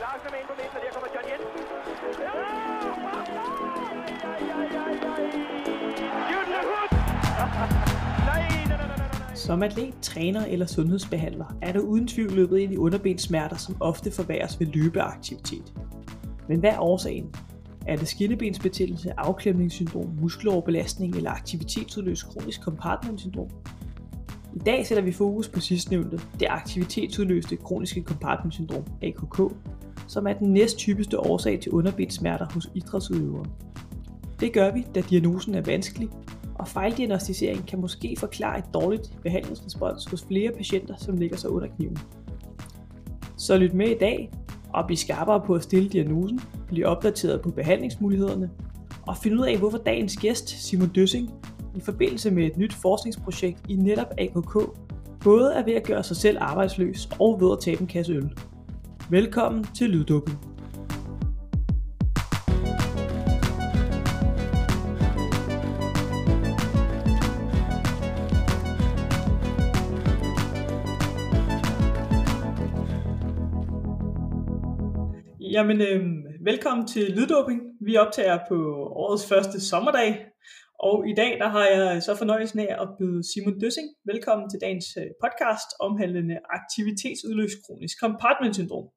Larsen med ind på midten, og der kommer John Jensen. Ja! Som atlet, træner eller sundhedsbehandler er du uden tvivl løbet ind i underbenssmerter, som ofte forværres ved løbeaktivitet. Men hvad er årsagen? Er det skinnebensbetændelse, afklemningssyndrom, muskeloverbelastning eller aktivitetsudløst kronisk compartmentsyndrom? I dag sætter vi fokus på sidstnævnte, det aktivitetsudløste kroniske compartmentsyndrom, AKK, som er den næsttypiske årsag til underbenssmerter hos idrætsudøvere. Det gør vi, da diagnosen er vanskelig, og fejldiagnostisering kan måske forklare et dårligt behandlingsrespons hos flere patienter, som ligger sig under kniven. Så lyt med i dag og bliv skarpere på at stille diagnosen, bliv opdateret på behandlingsmulighederne og find ud af, hvorfor dagens gæst, Simon Døssing, i forbindelse med et nyt forskningsprojekt i netop AKK, både er ved at gøre sig selv arbejdsløs og ved at tabe en kasse øl. Velkommen til Lyddukken. Jamen, øh, velkommen til Lyddukken. Vi optager på årets første sommerdag, og i dag der har jeg så fornøjelsen af at byde Simon Døssing velkommen til dagens øh, podcast omhandlende aktivitetsudløst kronisk compartment syndrom.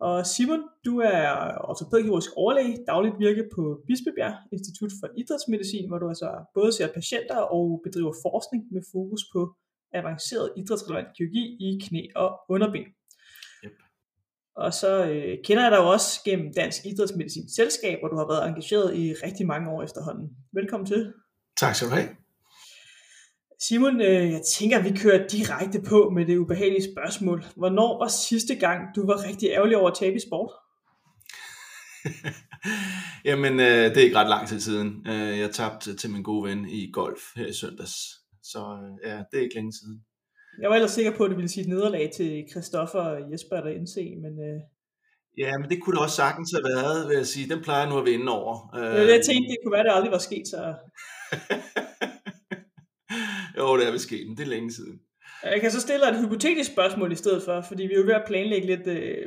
Og Simon, du er ortopædkirurgisk overlæge, dagligt virke på Bispebjerg Institut for Idrætsmedicin, hvor du altså både ser patienter og bedriver forskning med fokus på avanceret idrætsrelevant kirurgi i knæ og underben. Og så øh, kender jeg dig jo også gennem Dansk Idrætsmedicin Selskab, hvor du har været engageret i rigtig mange år efterhånden. Velkommen til. Tak skal du have. Simon, øh, jeg tænker, at vi kører direkte på med det ubehagelige spørgsmål. Hvornår var sidste gang, du var rigtig ærgerlig over at tabe i sport? Jamen, øh, det er ikke ret lang tid siden. Øh, jeg tabte til min gode ven i golf her i søndags. Så ja, det er ikke længe siden. Jeg var ellers sikker på, at det ville sige et nederlag til Christoffer og Jesper der indse, men... Øh... Ja, men det kunne det også sagtens have været, vil jeg sige. Den plejer nu at vinde over. Øh... Jeg tænkte, det kunne være, at det aldrig var sket, så... jo, det er vel sket, men det er længe siden. Jeg kan så stille et hypotetisk spørgsmål i stedet for, fordi vi er jo ved at planlægge lidt øh,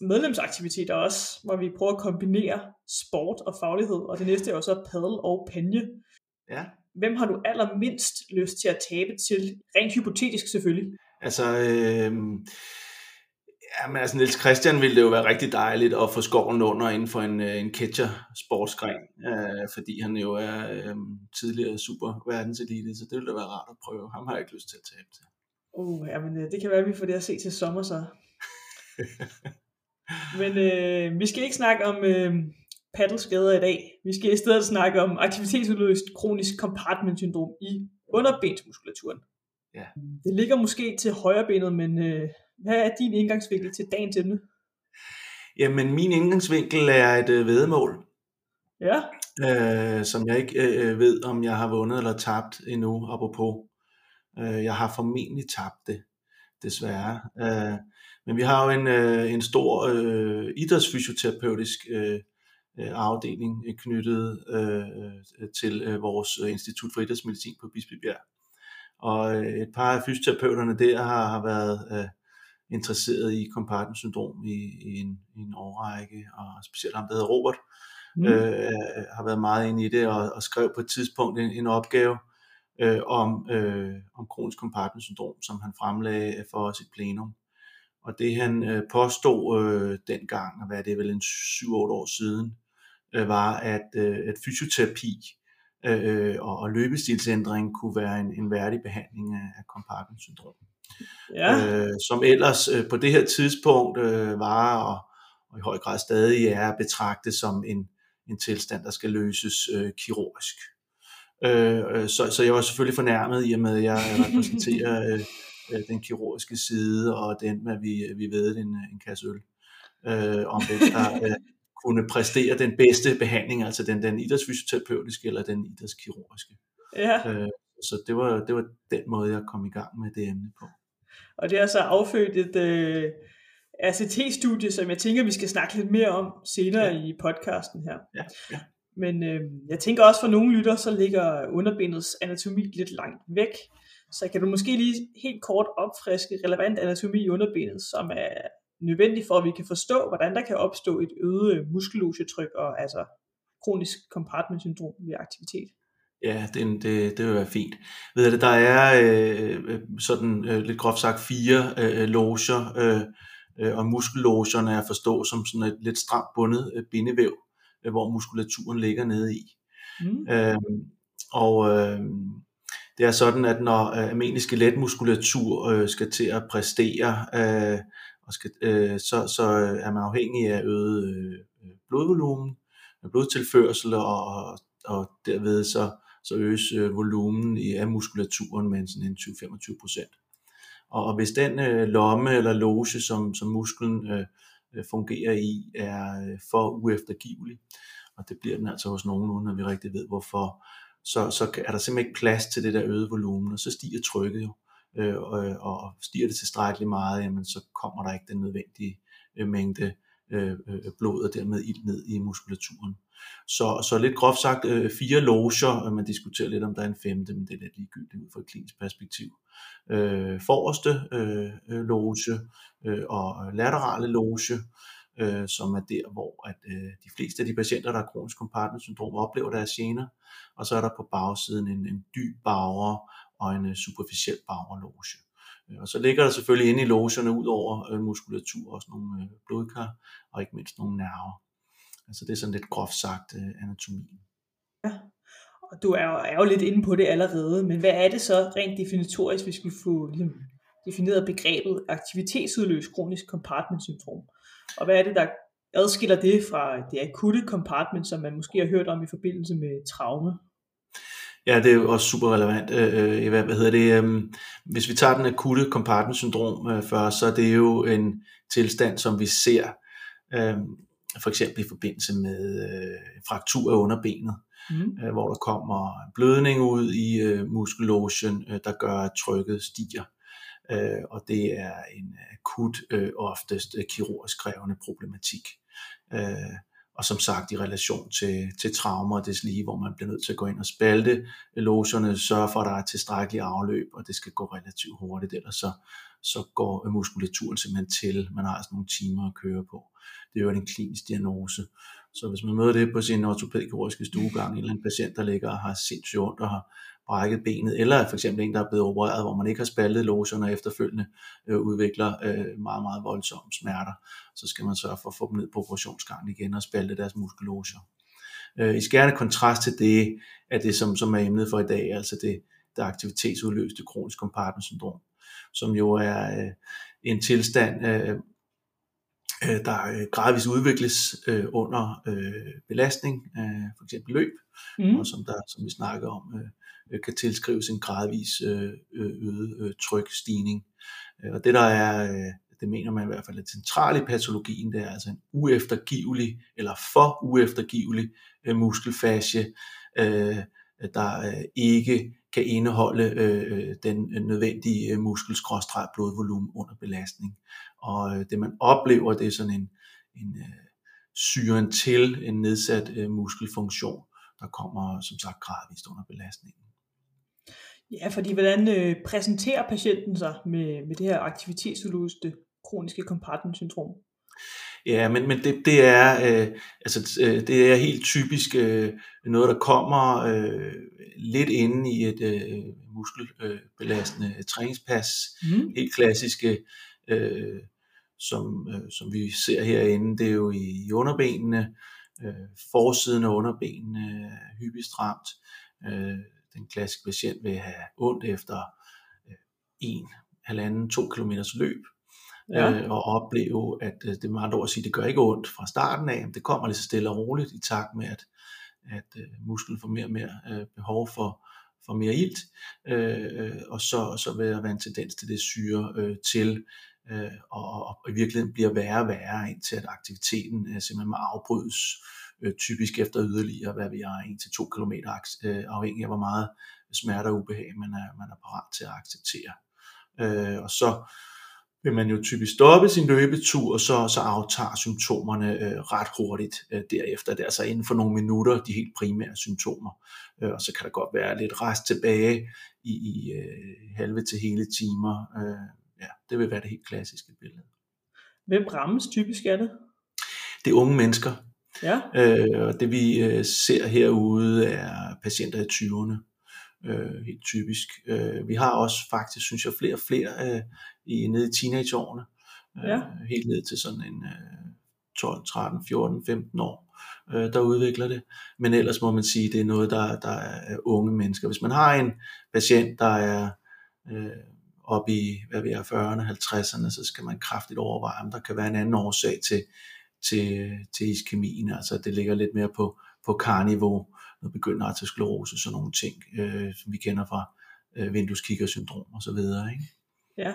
medlemsaktiviteter også, hvor vi prøver at kombinere sport og faglighed, og det næste er jo så paddle og panje. Ja hvem har du allermindst lyst til at tabe til? Rent hypotetisk selvfølgelig. Altså, øh, men altså Niels Christian ville det jo være rigtig dejligt at få skoven under inden for en, øh, en catcher sportsgren, øh, fordi han jo er øh, tidligere super verdenselite, så det ville da være rart at prøve. Ham har jeg ikke lyst til at tabe til. Uh, jamen, det kan være, at vi får det at se til sommer så. men øh, vi skal ikke snakke om øh, paddelskader i dag. Vi skal i stedet snakke om aktivitetsudløst kronisk compartment syndrom i underbensmuskulaturen. Ja. Det ligger måske til højre benet, men øh, hvad er din indgangsvinkel til dagens emne? Jamen, min indgangsvinkel er et øh, vedmål. Ja. Øh, som jeg ikke øh, ved, om jeg har vundet eller tabt endnu, apropos. Øh, jeg har formentlig tabt det, desværre. Øh, men vi har jo en, øh, en stor øh, idrætsfysioterapeutisk øh, Øh, afdeling øh, knyttet øh, til øh, vores Institut for Idrætsmedicin på Bispebjerg. Og øh, et par af fysioterapeuterne der har, har været øh, interesseret i compartment syndrom i, i, en, i en årrække, og specielt ham, der hedder Robert, mm. øh, har været meget inde i det, og, og skrev på et tidspunkt en, en opgave øh, om, øh, om kronisk compartment syndrom, som han fremlagde for os i plenum. Og det han øh, påstod øh, dengang, hvad det er vel en 7-8 år siden, øh, var, at, øh, at fysioterapi øh, og, og løbestilsændring kunne være en, en værdig behandling af, af compartment syndrom. Ja. Øh, som ellers øh, på det her tidspunkt øh, var og, og i høj grad stadig er betragtet som en, en tilstand, der skal løses øh, kirurgisk. Øh, øh så, så jeg var selvfølgelig fornærmet i og med, at jeg repræsenterer øh, øh, den kirurgiske side, og den at vi, vi ved en, en kasse øl. Øh, om det, der, øh, kunne præstere den bedste behandling, altså den, den idrætsfysioterapeutiske eller den idrætskirurgiske. Ja. Øh, så det var, det var den måde, jeg kom i gang med det emne på. Og det er så affødt et øh, RCT-studie, som jeg tænker, vi skal snakke lidt mere om senere ja. i podcasten her. Ja, ja. Men øh, jeg tænker også for nogle lytter, så ligger underbenets anatomi lidt langt væk. Så kan du måske lige helt kort opfriske relevant anatomi i underbenet, som er nødvendig for, at vi kan forstå, hvordan der kan opstå et øget muskellosetryk og altså kronisk compartment syndrom ved aktivitet. Ja, det, det, det vil være fint. Ved det, der er øh, sådan øh, lidt groft sagt fire øh, loger, øh, øh, og muskellogerne er forstået som sådan et lidt stramt bundet øh, bindevæv, øh, hvor muskulaturen ligger nede i. Mm. Øh, og øh, det er sådan, at når øh, almindelig skeletmuskulatur øh, skal til at præstere, øh, og skal, øh, så, så er man afhængig af øget øh, blodvolumen, blodtilførsel, og, og derved så, så øges øh, volumen i, af muskulaturen med sådan en 20-25 procent. Og, og hvis den øh, lomme eller loge, som, som musklen øh, øh, fungerer i, er øh, for ueftergivelig, og det bliver den altså hos nogen, uden at vi rigtig ved hvorfor, så, så er der simpelthen ikke plads til det der øgede volumen, og så stiger trykket jo. Øh, og, og stiger det tilstrækkeligt meget, jamen så kommer der ikke den nødvendige øh, mængde øh, øh blod og dermed ild ned i muskulaturen. Så, så lidt groft sagt, øh, fire loger, øh, man diskuterer lidt om der er en femte, men det er lidt ligegyldigt ud fra et klinisk perspektiv. Øh, forreste øh, øh loge øh, og laterale loge, øh, som er der, hvor at, øh, de fleste af de patienter, der har kronisk kompartmentsyndrom, oplever deres gener. Og så er der på bagsiden en, en dyb bager og en øh, superficiel bagerloge. Øh, og så ligger der selvfølgelig inde i logerne ud over øh, muskulatur også nogle øh, blodkar og ikke mindst nogle nerver. Altså det er sådan lidt groft sagt øh, anatomien. Ja, og du er jo, er jo lidt inde på det allerede, men hvad er det så rent definitorisk, hvis vi får ligesom, defineret begrebet aktivitetsudløst kronisk compartment syndrom? Og hvad er det, der adskiller det fra det akutte compartment, som man måske har hørt om i forbindelse med traume? Ja, det er jo også super relevant. Øh, hvad, hvad hedder det? Øh, hvis vi tager den akutte compartment syndrom øh, først, så er det jo en tilstand, som vi ser øh, for eksempel i forbindelse med øh, fraktur af underbenet, mm. øh, hvor der kommer blødning ud i øh, muskellogen, øh, der gør, at trykket stiger. Øh, og det er en akut, øh, oftest øh, kirurgisk krævende problematik. Øh, og som sagt i relation til, til traumer og lige, hvor man bliver nødt til at gå ind og spalte loserne, sørge for, at der er tilstrækkelig afløb, og det skal gå relativt hurtigt, ellers så, så går muskulaturen simpelthen til. Man har altså nogle timer at køre på. Det er jo en klinisk diagnose. Så hvis man møder det på sin ortopædkirurgiske stuegang, en eller anden patient, der ligger og har sindssygt ondt og har brækket benet, eller for eksempel en, der er blevet opereret, hvor man ikke har spaltet loserne og efterfølgende øh, udvikler øh, meget, meget voldsomme smerter, så skal man sørge for at få dem ned på operationsgangen igen og spalte deres muskeloser. Øh, I skærende kontrast til det, er det som, som er emnet for i dag, altså det, det aktivitetsudløste kronisk compartment syndrom, som jo er øh, en tilstand, øh, øh, der øh, gradvist udvikles øh, under øh, belastning, øh, for eksempel løb, mm. og som, der, som vi snakker om, øh, øh, kan tilskrives en gradvis øh, øget øh, trykstigning. Og det der er, øh, det mener man i hvert fald er centralt i patologien, det er altså en ueftergivelig eller for ueftergivelig øh, muskelfascie, øh, Øh, der øh, ikke kan indeholde øh, øh den nødvendige muskelskråstreg blodvolumen under belastning. Og øh, det man oplever, det er sådan en, en øh, syren til en nedsat øh, muskelfunktion, der kommer som sagt gradvist under belastningen. Ja, fordi hvordan øh, præsenterer patienten sig med, med det her aktivitetsudløste kroniske compartment syndrom? Ja, men, men det, det er øh, altså øh, det er helt typisk øh, noget der kommer øh, lidt inde i et øh, muskelbelastende øh, træningspas. Mm. Helt klassiske øh, som, øh, som vi ser herinde, det er jo i, i underbenene, øh, forsiden af underbenene er hyppigt stramt. Øh, den klassiske patient vil have ondt efter øh, en, halvanden, to kilometers løb, ja. øh, og opleve, at øh, det er meget at sige, det gør ikke ondt fra starten af, men det kommer lige så stille og roligt i takt med, at, at øh, musklen får mere og mere øh, behov for, for mere ilt, øh, og så, så vil der være en tendens til det syre øh, til, øh, og, og i virkeligheden bliver værre og værre, indtil at aktiviteten øh, simpelthen må afbrydes, øh, typisk efter yderligere, hvad vi er, 1-2 km, øh, afhængig af hvor meget smerte og ubehag man er, man er parat til at acceptere. Øh, og så vil man jo typisk stoppe sin løbetur, og så, så aftager symptomerne øh, ret hurtigt øh, derefter. Det er altså inden for nogle minutter de helt primære symptomer. Øh, og så kan der godt være lidt rest tilbage i, i øh, halve til hele timer. Øh, ja, det vil være det helt klassiske billede. Hvem rammes typisk af det? Det er unge mennesker. Ja, Øh, og det vi øh, ser herude er patienter i 20'erne, øh, helt typisk. Øh, vi har også faktisk, synes jeg, flere og flere øh, i, nede i teenageårene. Øh, Ja. Helt ned til sådan en øh, 12, 13, 14, 15 år, øh, der udvikler det. Men ellers må man sige, det er noget, der, der er unge mennesker. Hvis man har en patient, der er øh, oppe i, hvad ved jeg, 40'erne, 50'erne, så skal man kraftigt overveje, om der kan være en anden årsag til, til, til iskemien, altså det ligger lidt mere på, på karniveau, når begynder arteriosklerose, sådan nogle ting, øh, som vi kender fra øh, vindueskikkersyndrom og så videre. Ikke? ja.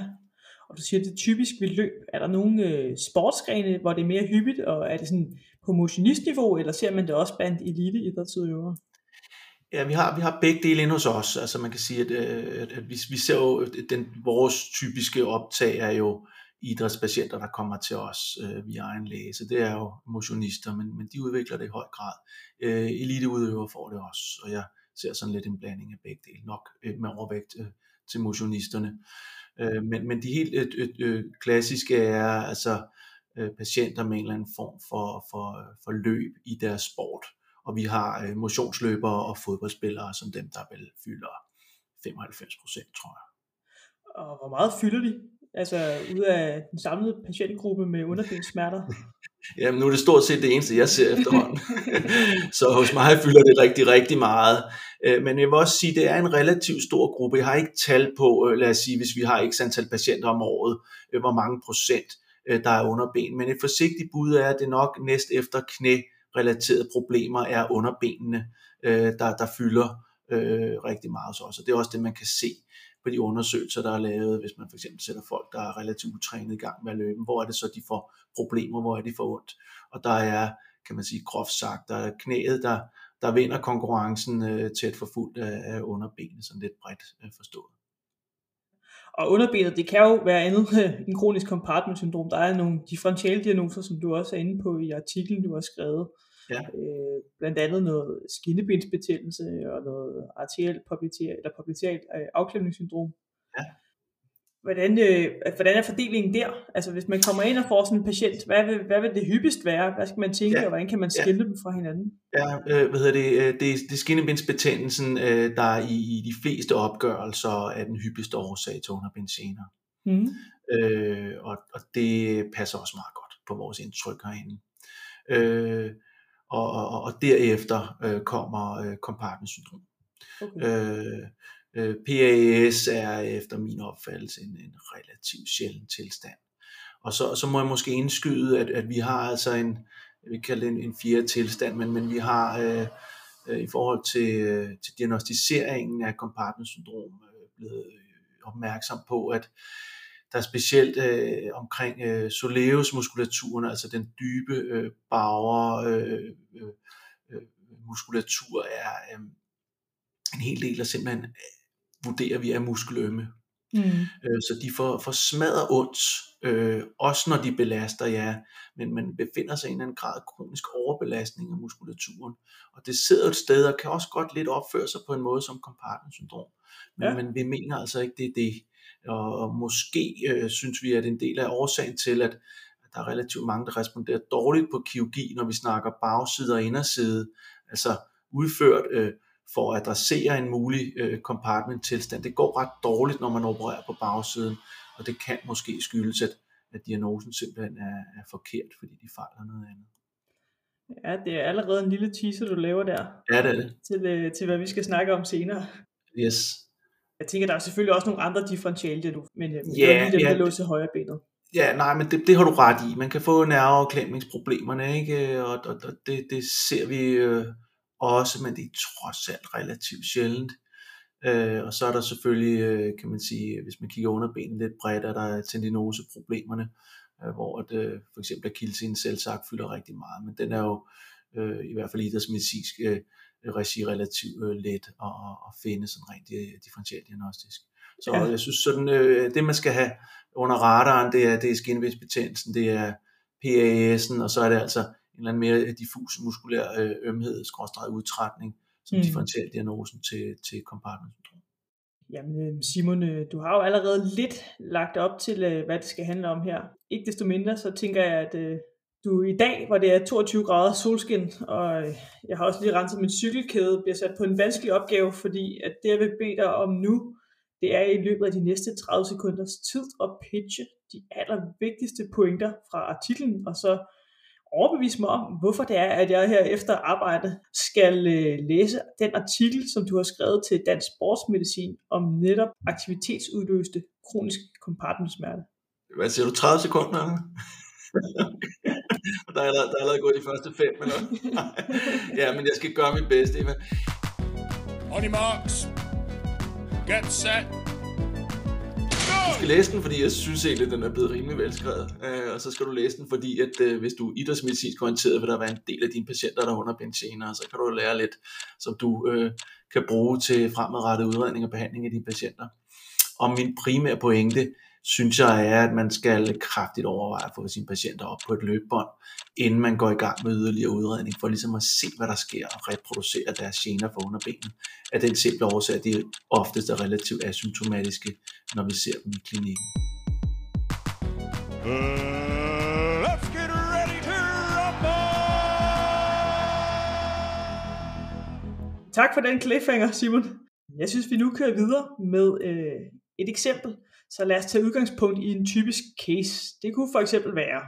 Og du siger, det er typisk ved løb. Er der nogle øh, sportsgrene, hvor det er mere hyppigt, og er det sådan på motionistniveau, eller ser man det også blandt elite idrætsudøvere? Ja, vi har, vi har begge dele inde hos os. Altså man kan sige, at, øh, at, at vi, vi ser jo, den, vores typiske optag er jo idrætspatienter, der kommer til os øh, via egen læge. Så det er jo motionister, men, men de udvikler det i høj grad. Øh, eliteudøvere får det også, og jeg ser sådan lidt en blanding af begge dele. Nok øh, med overvægt øh, til motionisterne. Øh, men, men de helt øh, øh, øh klassiske er altså øh, patienter med en eller anden form for, for, for løb i deres sport. Og vi har øh, motionsløbere og fodboldspillere som dem, der vel fylder 95 procent, tror jeg. Og hvor meget fylder de? Altså ud af den samlede patientgruppe med underbenssmerter? Jamen nu er det stort set det eneste, jeg ser efterhånden. så hos mig fylder det rigtig, rigtig meget. Øh, Men jeg vil også sige, at det er en relativt stor gruppe. Jeg har ikke tal på, øh, lad os sige, hvis vi har x antal patienter om året, øh, hvor mange procent der er underben. Men et forsigtigt bud er, at det nok næst efter knærelaterede problemer er underbenene, der, der fylder rigtig meget hos os. Og det er også det, man kan se på de undersøgelser, der er lavet, hvis man for eksempel sætter folk, der er relativt utrænet i gang med at løbe. Hvor er det så, de får problemer? Hvor er de for ondt? Og der er, kan man sige, groft sagt, der er knæet, der, der vinder konkurrencen øh, tæt forfulgt af, af underbenet, sådan lidt bredt øh, forstået. Og underbenet, det kan jo være andet en kronisk compartment syndrom. Der er nogle differentiale diagnoser, som du også er inde på i artiklen, du har skrevet. Ja. Øh, blandt andet noget skinnebensbetændelse og noget arteriel popliteal, eller popliteal øh, afklemningssyndrom. Ja. Hvordan, øh, hvordan er fordelingen der? Altså hvis man kommer ind og får sådan en patient, hvad vil, hvad vil det hyppigst være? Hvad skal man tænke, Ja. og hvordan kan man Ja. skille dem fra hinanden? Ja, øh, hvad hedder det, øh, det, det er skinnebindsbetændelsen, øh, der i, i de fleste opgørelser er den hyppigste årsag til underbindsgener. Mm. Øh, og, og det passer også meget godt på vores indtryk herinde. Øh, og, og, og derefter øh, kommer øh, compartment-syndrom. Okay. Øh, øh, PAS er efter min opfattelse en, en relativt sjælden tilstand. Og så, så må jeg måske indskyde, at, at vi har altså en, jeg vil kalde det en, en fjerde tilstand, men, men vi har øh, øh, i forhold til, øh, til diagnostiseringen af compartment-syndrom øh, blevet opmærksom på, at der er specielt øh, omkring øh, soleus muskulaturen, altså den dybe øh, bager øh, øh, øh, muskulatur er øh, en hel del, der simpelthen øh, vurderer vi er muskelømme. Mm. Øh, så de får, får smadret ondt, øh, også når de belaster jer, men man befinder sig i en eller anden grad af kronisk overbelastning af muskulaturen. Og det sidder et sted og kan også godt lidt opføre sig på en måde som compartment syndrom. Men, Ja. ja. men vi mener altså ikke, det er det. Og, og måske øh, synes vi, at en del af årsagen til, at der er relativt mange, der responderer dårligt på kirurgi, når vi snakker bagside og inderside, altså udført øh, for at adressere en mulig øh, compartment tilstand. Det går ret dårligt, når man opererer på bagsiden, og det kan måske skyldes, at, at diagnosen simpelthen er, er forkert, fordi de fejler noget andet. Ja, det er allerede en lille teaser, du laver der, Ja, det er det. til, øh, til hvad vi skal snakke om senere. Yes. Jeg tænker, der er selvfølgelig også nogle andre differentiale diagnoser, men øh, Ja, det lige dem, ja. der låser højre benet. Ja, nej, men det, det har du ret i. Man kan få nerveafklemningsproblemerne, ikke? Og, og, og det, det ser vi øh, også, men det er trods alt relativt sjældent. Øh, og så er der selvfølgelig, øh, kan man sige, hvis man kigger under benet lidt bredt, er der tendinoseproblemerne, øh, hvor at, øh, for eksempel akillesinen selvsagt fylder rigtig meget, men den er jo øh, i hvert fald idrætsmedicinsk øh, regi relativt øh, let at, at, finde sådan rent øh, differentialdiagnostisk. Så Ja. jeg synes sådan, øh, det man skal have under radaren, det er, det er skinvægsbetændelsen, det er PAS'en, og så er det altså en eller anden mere diffus muskulær ømhed, skråstrej udtrætning, som Mm. differentialdiagnosen til, til compartment syndrom. Jamen Simon, du har jo allerede lidt lagt op til, hvad det skal handle om her. Ikke desto mindre, så tænker jeg, at du i dag, hvor det er 22 grader solskin, og øh, jeg har også lige renset min cykelkæde, bliver sat på en vanskelig opgave, fordi at det, jeg vil bede dig om nu, det er i løbet af de næste 30 sekunders tid at pitche de allervigtigste pointer fra artiklen, og så overbevise mig om, hvorfor det er, at jeg her efter arbejde skal øh, læse den artikel, som du har skrevet til Dansk Sportsmedicin om netop aktivitetsudløste kronisk kompartmentsmerte. Hvad siger du, 30 sekunder? der, er allerede, der er allerede gået de første fem, eller? ja, men jeg skal gøre mit bedste, Eva. On your marks. Get set. Du skal læse den, fordi jeg synes egentlig, at den er blevet rimelig velskrevet. Uh, og så skal du læse den, fordi at uh, hvis du er idrætsmedicinsk orienteret, vil der være en del af dine patienter, der har benzener, og så kan du lære lidt, som du uh, kan bruge til fremadrettet udredning og behandling af dine patienter. Og min primære pointe, synes jeg er, at man skal kraftigt overveje at få sine patienter op på et løbebånd, inden man går i gang med yderligere udredning, for ligesom at se, hvad der sker og reproducere deres gener for underbenen. Af den simple årsag, at de oftest er relativt asymptomatiske, når vi ser dem i klinikken. Let's get ready to rumble! Tak for den cliffhanger, Simon. Jeg synes, vi nu kører videre med øh, et eksempel, så lad os tage udgangspunkt i en typisk case. Det kunne for eksempel være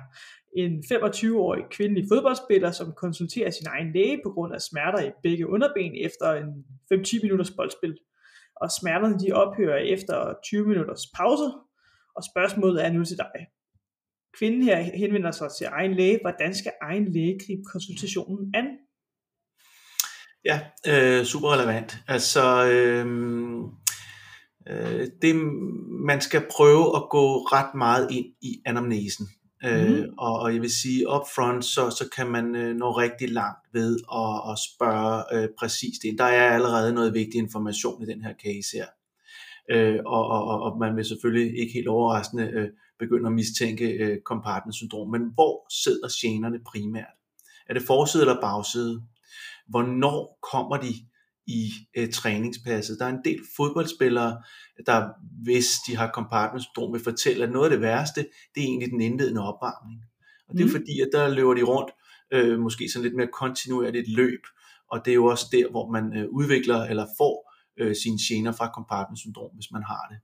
en 25-årig kvindelig fodboldspiller, som konsulterer sin egen læge på grund af smerter i begge underben efter en 5-10 minutters boldspil. Og smerterne de ophører efter 20 minutters pause, og spørgsmålet er nu til dig. Kvinden her henvender sig til egen læge. Hvordan skal egen læge gribe konsultationen an? Ja, øh, super relevant. Altså, øh, Øh, det, man skal prøve at gå ret meget ind i anamnesen. Mm. Øh, og, og jeg vil sige, upfront, så, så kan man øh, nå rigtig langt ved at, at spørge øh, præcis det. Der er allerede noget vigtig information i den her case her. Øh, og, og, og man vil selvfølgelig ikke helt overraskende øh, begynde at mistænke øh, compartment syndrom. Men hvor sidder generne primært? Er det forside eller bagside? Hvornår kommer de i øh, træningspasset. Der er en del fodboldspillere, der hvis de har compartment syndrom, vil fortælle, at noget af det værste, det er egentlig den indledende opvarmning. Og det er mm. fordi, at der løber de rundt, øh, måske sådan lidt mere kontinuerligt løb, og det er jo også der, hvor man øh, udvikler eller får øh, sine gener fra compartment syndrom, hvis man har det.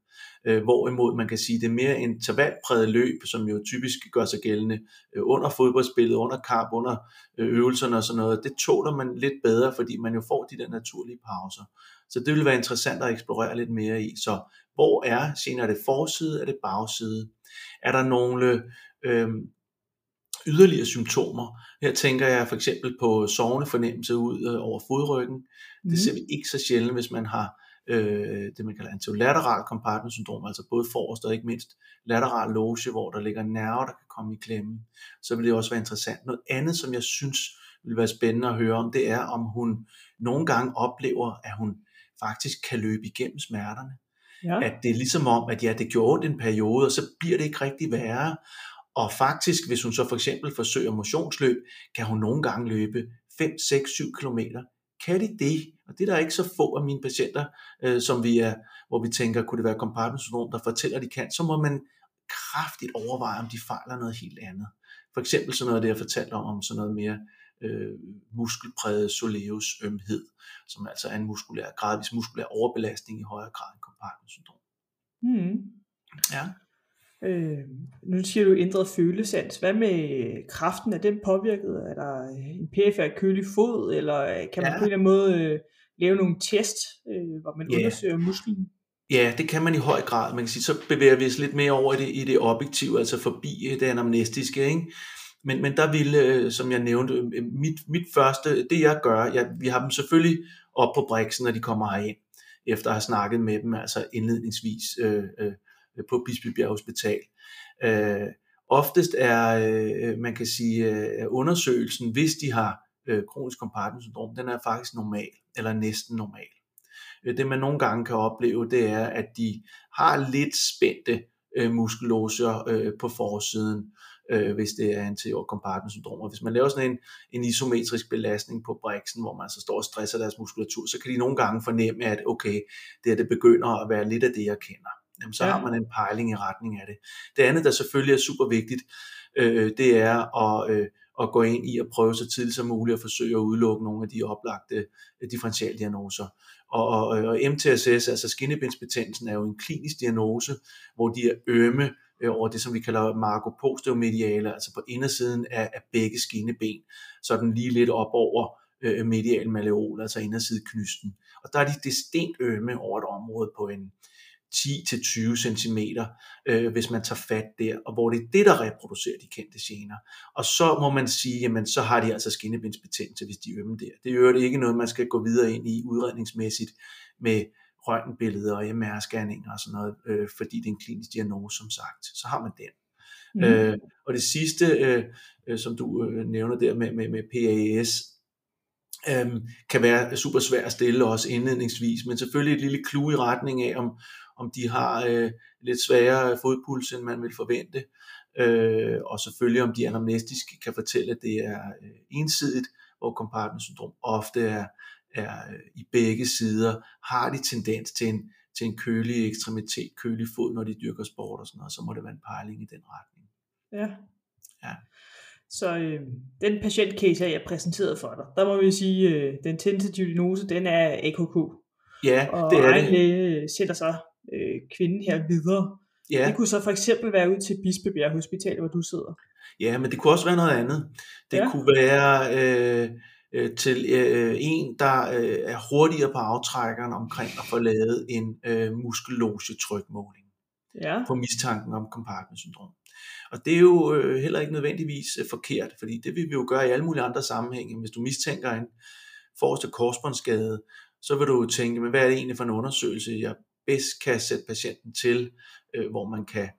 Øh, hvorimod man kan sige, det er mere intervalpræget løb, som jo typisk gør sig gældende øh, under fodboldspillet, under kamp, under øh, øvelserne og sådan noget. Det tåler man lidt bedre, fordi man jo får de der naturlige pauser. Så det vil være interessant at eksplorere lidt mere i. Så hvor er gener? Er det forside? Er det bagside? Er der nogle øh, yderligere symptomer. Her tænker jeg for eksempel på sovende fornemmelse ud øh, over fodryggen. Mm. Det ser vi ikke så sjældent, hvis man har øh, det, man kalder anterolateral compartment syndrom, altså både forrest og ikke mindst lateral loge, hvor der ligger nerver, der kan komme i klemme. Så vil det også være interessant. Noget andet, som jeg synes vil være spændende at høre om, det er, om hun nogle gange oplever, at hun faktisk kan løbe igennem smerterne. Ja. At det er ligesom om, at ja, det gjorde ondt en periode, og så bliver det ikke rigtig værre. Og faktisk, hvis hun så for eksempel forsøger motionsløb, kan hun nogle gange løbe 5, 6, 7 km. Kan de det? Og det er der ikke så få af mine patienter, øh, som vi er, hvor vi tænker, kunne det være compartment syndrom, der fortæller, at de kan, så må man kraftigt overveje, om de fejler noget helt andet. For eksempel sådan noget, det jeg fortalte om, om sådan noget mere øh, muskelpræget soleus ømhed, som altså er en muskulær, gradvis muskulær overbelastning i højere grad end compartment syndrom. Mm. Ja. Øh, nu siger du ændret følesans. Hvad med kraften? Er den påvirket? Er der en PFR kølig fod? Eller kan man ja. på en eller anden måde øh, lave nogle test, øh, hvor man yeah. undersøger musklen? Ja, det kan man i høj grad. Man kan sige, så bevæger vi os lidt mere over i det, i det objektive, altså forbi det anamnestiske. Ikke? Men, men der ville, øh, som jeg nævnte, øh, mit, mit første, det jeg gør, jeg, vi har dem selvfølgelig op på briksen, når de kommer herind, efter at have snakket med dem, altså indledningsvis øh, øh, Øh, på Bispebjerg Hospital. Øh, oftest er, øh, man kan sige, øh, undersøgelsen, hvis de har øh, kronisk syndrom, den er faktisk normal, eller næsten normal. Øh, det man nogle gange kan opleve, det er, at de har lidt spændte øh, muskelåser øh, på forsiden, øh, hvis det er anterior compartment syndrom. Og hvis man laver sådan en, en isometrisk belastning på briksen, hvor man så står og stresser deres muskulatur, så kan de nogle gange fornemme, at okay, det, er, det begynder at være lidt af det, jeg kender. Jamen, så ja. har man en pejling i retning af det. Det andet, der selvfølgelig er super vigtigt, øh, det er at, øh, at gå ind i at prøve så tidligt som muligt at forsøge at udelukke nogle af de oplagte øh, differentialdiagnoser. Og, og, og MTSS, altså skinnebindsbetændelsen, er jo en klinisk diagnose, hvor de er ømme øh, over det, som vi kalder marcoposteomediale, altså på indersiden af, af begge skinneben, så den lige lidt op over øh, medial malleol, altså indersideknysten. Og der er de distinkt ømme over et område på en 10-20 cm, øh, hvis man tager fat der, og hvor det er det, der reproducerer de kendte gener. Og så må man sige, jamen så har de altså skinnebindsbetændelse, hvis de ømme der. Det er jo ikke noget, man skal gå videre ind i udredningsmæssigt med røntgenbilleder og MR-scanninger og sådan noget, øh, fordi det er en klinisk diagnose, som sagt. Så har man den. Mm. Øh, og det sidste, øh, øh, som du øh, nævner der med, med, med PAS, øh, kan være super svært at stille også indledningsvis, men selvfølgelig et lille clue i retning af, om, om de har øh, lidt sværere fodpuls, end man vil forvente, øh, og selvfølgelig om de anamnestisk kan fortælle, at det er øh, ensidigt, hvor compartment syndrom ofte er, er øh, i begge sider, har de tendens til en, til en kølig ekstremitet, kølig fod, når de dyrker sport og sådan noget, så må det være en pejling i den retning. Ja. Ja. Så øh, den patientcase, jeg præsenteret for dig, der må vi sige, øh, den tentative diagnose, den er AKK. Ja, og det er det. læge sætter så øh, kvinden her videre. Ja. Det kunne så for eksempel være ud til Bispebjerg Hospital, hvor du sidder. Ja, men det kunne også være noget andet. Det Ja. kunne være øh, øh, til øh, en, der øh, er hurtigere på aftrækkeren omkring at få lavet en øh, muskelloge-trykmåling Ja. på mistanken om compartment syndrom. Og det er jo øh, heller ikke nødvendigvis øh, forkert, fordi det vil vi jo gøre i alle mulige andre sammenhænge. Hvis du mistænker en forreste korsbåndsskade, så vil du jo tænke, men hvad er det egentlig for en undersøgelse, jeg bedst kan sætte patienten til, øh, hvor man kan,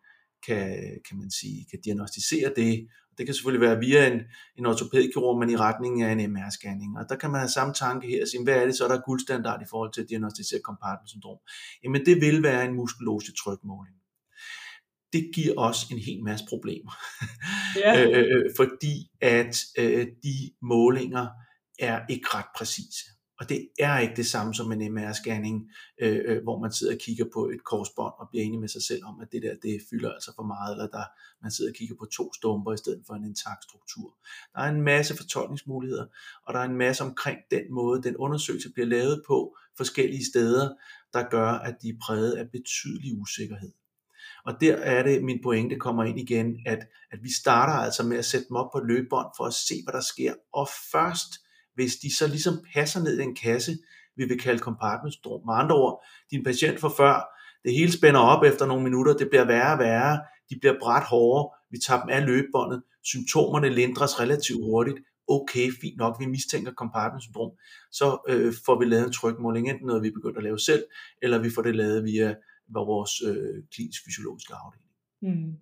kan, kan, man sige, kan diagnostisere det. Det kan selvfølgelig være via en, en ortopædkirurg, men i retning af en MR-scanning. Og der kan man have samme tanke her og sige, hvad er det så, der er guldstandard i forhold til at diagnostisere compartment syndrom? Jamen det vil være en muskulose trykmåling. Det giver os en hel masse problemer. Ja. øh, øh, fordi at øh, de målinger er ikke ret præcise. Og det er ikke det samme som en MR-scanning, øh, øh, hvor man sidder og kigger på et korsbånd og bliver enig med sig selv om, at det der det fylder altså for meget, eller der man sidder og kigger på to stumper i stedet for en intakt struktur. Der er en masse fortolkningsmuligheder, og der er en masse omkring den måde, den undersøgelse bliver lavet på forskellige steder, der gør, at de er præget af betydelig usikkerhed. Og der er det, min pointe kommer ind igen, at, at vi starter altså med at sætte dem op på løbebånd for at se, hvad der sker. Og først, hvis de så ligesom passer ned i en kasse, vi vil kalde compartment syndrom. Med andre ord, din patient for før, det hele spænder op efter nogle minutter, det bliver værre og værre, de bliver bræt hårde, vi tager dem af løbebåndet, symptomerne lindres relativt hurtigt, okay, fint nok, vi mistænker compartment syndrom, så øh, får vi lavet en trykmåling, enten noget vi begynder at lave selv, eller vi får det lavet via vores øh, klinisk fysiologiske afdeling. Hmm. Men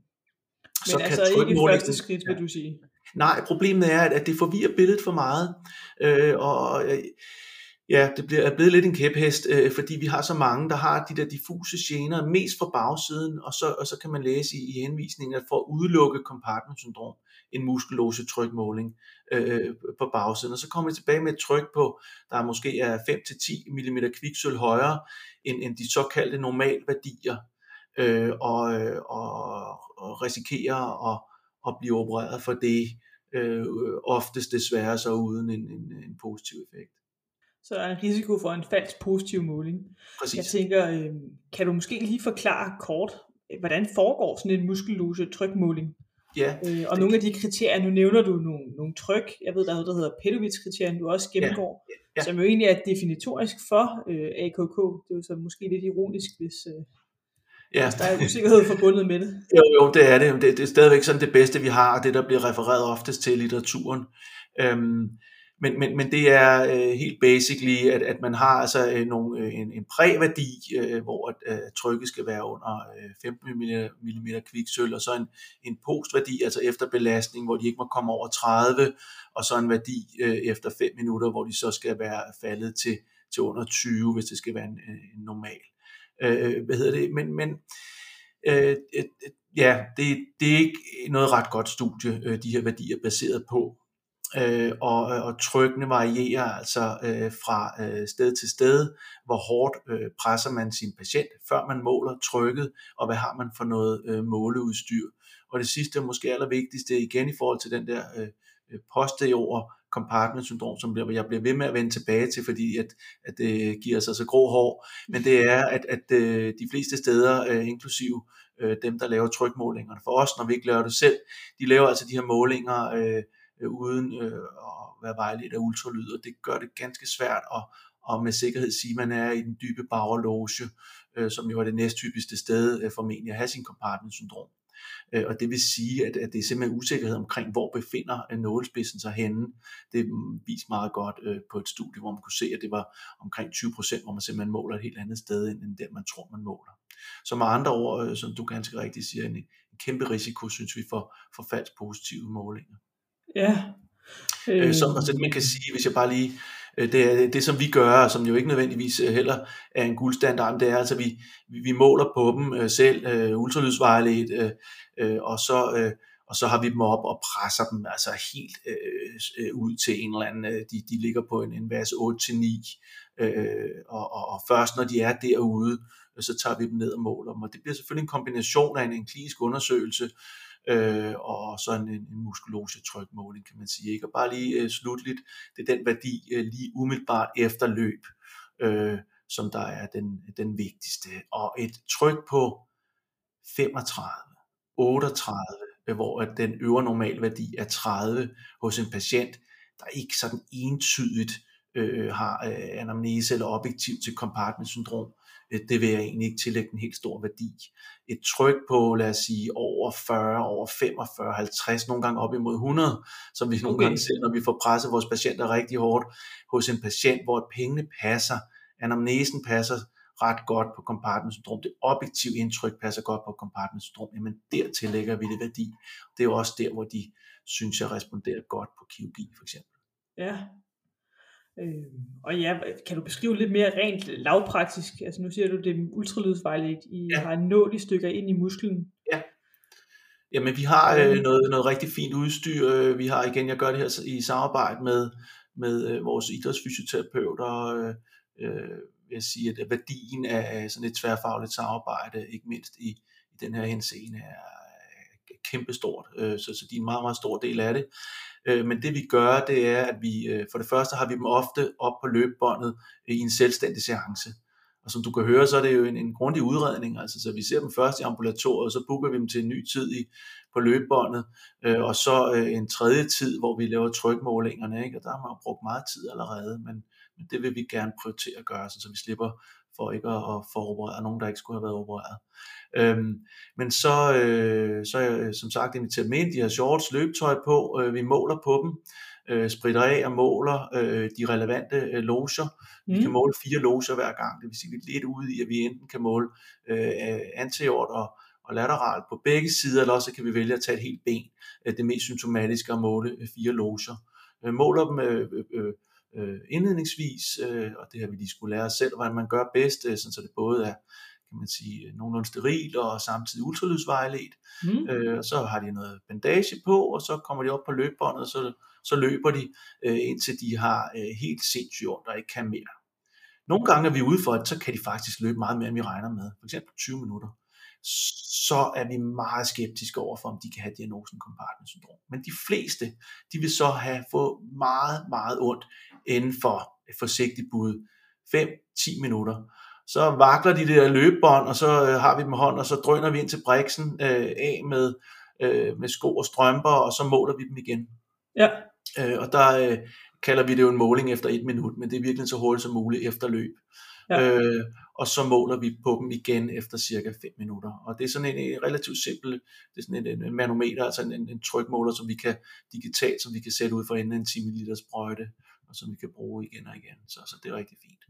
Så kan altså ikke trykmålingen- første skridt, vil du sige. Nej, problemet er, at, det forvirrer billedet for meget, øh, og øh, ja, det bliver, er blevet lidt en kæphest, øh, fordi vi har så mange, der har de der diffuse gener, mest fra bagsiden, og så, og så kan man læse i, i henvisningen, at for at udelukke compartment syndrom, en muskelose trykmåling øh, på bagsiden, og så kommer vi tilbage med et tryk på, der måske er 5-10 mm kviksøl højere end, end de såkaldte normalværdier, øh, og, øh, og, og risikerer at, at blive opereret for det, øh, oftest desværre så uden en, en, en positiv effekt. Så er der en risiko for en falsk positiv måling. Præcis. Jeg tænker, øh, kan du måske lige forklare kort, øh, hvordan foregår sådan en muskellose trykmåling? Ja, Øh, og nogle af de kriterier, nu nævner du nogle, nogle tryk, jeg ved, der er noget, der hedder Petovits-kriterien, du også gennemgår, ja. som jo egentlig er definitorisk for øh, AKK. Det er jo så måske lidt ironisk, hvis, øh, ja. hvis der er usikkerhed forbundet med det. Jo, jo, det er det. Det, det er stadigvæk sådan det bedste, vi har, og det, der bliver refereret oftest til i litteraturen. Øhm, men, men, men det er øh, helt basically, at, at man har altså øh, nogle, øh, en, en præværdi, øh, hvor at, øh, trykket skal være under øh, 15 mm kviksøl, og så en, en postværdi, altså efter belastning, hvor de ikke må komme over 30, og så en værdi øh, efter 5 minutter, hvor de så skal være faldet til, til under 20, hvis det skal være en, en normal. Øh, hvad hedder det? Men, men øh, ja, det, det er ikke noget ret godt studie, øh, de her værdier baseret på. Øh, og, og trykkene varierer altså øh, fra øh, sted til sted, hvor hårdt øh, presser man sin patient, før man måler trykket, og hvad har man for noget øh, måleudstyr. Og det sidste og måske allervigtigste igen i forhold til den der øh, øh posterior compartment syndrom, som jeg bliver ved med at vende tilbage til, fordi at, at det giver sig så grå hår, men det er, at, at øh, de fleste steder, øh, inklusive dem, der laver trykmålingerne for os, når vi ikke laver det selv, de laver altså de her målinger øh, uden øh, at være vejledt af ultralyd, og det gør det ganske svært at, og med sikkerhed sige, at man er i den dybe bagerloge, øh, som jo er det næsttypiske sted øh, formentlig at have sin compartment syndrom. Øh, og det vil sige, at, at det er simpelthen usikkerhed omkring, hvor befinder øh, nålespidsen sig henne. Det viser meget godt øh, på et studie, hvor man kunne se, at det var omkring 20%, hvor man simpelthen måler et helt andet sted, end der man tror, man måler. Så med andre ord, som du ganske rigtigt siger, en, en kæmpe risiko, synes vi, for, for falsk positive målinger. Ja. Øh. Så altså, man kan sige, hvis jeg bare lige Øh, Øh, det, er det som vi gør, som jo ikke nødvendigvis øh, heller er en guldstandard, det er altså, vi, vi måler på dem øh, selv, øh, øh og så, og så har vi dem op og presser dem altså helt øh, ud til en eller anden, de, de ligger på en, en vers 8-9, øh, og, og, og først når de er derude, så tager vi dem ned og måler dem, og det bliver selvfølgelig en kombination af en, en klinisk undersøgelse, øh, og sådan en, en muskulosetrykmåling, kan man sige. Ikke? Og bare lige øh, slutligt, det er den værdi øh, lige umiddelbart efter løb, øh, som der er den, den vigtigste. Og et tryk på 35, 38, øh, hvor at den øvre normalværdi er 30 hos en patient, der ikke sådan entydigt øh, har øh, anamnese eller objektiv til compartment syndrom, Øh, det vil jeg egentlig ikke tillægge en helt stor værdi. Et tryk på, lad os sige, over 40, over 45, 50, nogle gange op imod 100, som vi nogle okay. gange ser, når vi får presset vores patienter rigtig hårdt hos en patient, hvor pengene passer, anamnesen passer ret godt på compartment syndrom, det objektive indtryk passer godt på compartment syndrom, jamen der tillægger vi det værdi. Det er jo også der, hvor de synes, jeg responderer godt på kirurgi for eksempel. Ja, Øh, og ja, kan du beskrive lidt mere rent lavpraktisk? Altså nu siger du, det er ultralydsvejligt. I ja. har en nål i stykker ind i musklen. Ja. Jamen vi har øh, noget, noget rigtig fint udstyr. Øh, vi har igen, jeg gør det her i samarbejde med, med øh, vores idrætsfysioterapeuter. Øh, øh, vil jeg sige, at værdien af sådan et tværfagligt samarbejde, ikke mindst i, i den her henseende, er kæmpestort. Øh, så, så de er en meget, meget stor del af det. Øh, men det vi gør, det er, at vi øh, for det første har vi dem ofte op på løbebåndet øh, i en selvstændig seance. Og som du kan høre, så er det jo en, en grundig udredning, altså så vi ser dem først i ambulatoriet, så booker vi dem til en ny tid i, på løbebåndet, øh, og så øh, en tredje tid, hvor vi laver trykmålingerne, ikke? og der har man jo brugt meget tid allerede, men, men det vil vi gerne prioritere at gøre, så, så vi slipper for ikke at, at få opereret nogen, der ikke skulle have været opereret. Øhm, men så, øh, så jeg som sagt inviteret med ind, de har shorts, løbetøj på, øh, vi måler på dem, øh, spritter af og måler øh, de relevante øh, loger. Mm. Vi kan måle fire loger hver gang, det vil sige, vi er lidt ude i, at vi enten kan måle øh, anteriort og, og lateralt på begge sider, eller også kan vi vælge at tage et helt ben. Øh, det mest symptomatiske at måle øh, fire loger. Øh, måler dem øh, øh, øh, indledningsvis, øh, og det har vi lige skulle lære selv, hvordan man gør bedst, øh, sådan så det både er kan man sige, nogenlunde steril og samtidig ultralydsvejledt. Mm. Øh, og så har de noget bandage på, og så kommer de op på løbebåndet, og så, så løber de, øh, indtil de har øh, helt sindssygt ondt og ikke kan mere. Nogle gange er vi ude for, at så kan de faktisk løbe meget mere, end vi regner med. For eksempel 20 minutter. Så er vi meget skeptiske over for, om de kan have diagnosen compartment syndrom. Men de fleste, de vil så have fået meget, meget ondt inden for et forsigtigt bud 5-10 minutter så vakler de der løbebånd, og så øh, har vi dem hånd, og så drøner vi ind til briksen øh, af med, øh, med sko og strømper, og så måler vi dem igen. Ja. Øh, og der øh, kalder vi det jo en måling efter et minut, men det er virkelig så hurtigt som muligt efter løb. Ja. Øh, og så måler vi på dem igen efter cirka 5 minutter. Og det er sådan en, en relativt simpel, det er sådan en, en manometer, altså en, en, en trykmåler, som vi kan digitalt, som vi kan sætte ud for enden af en 10 ml sprøjte, og som vi kan bruge igen og igen. Så, så det er rigtig fint.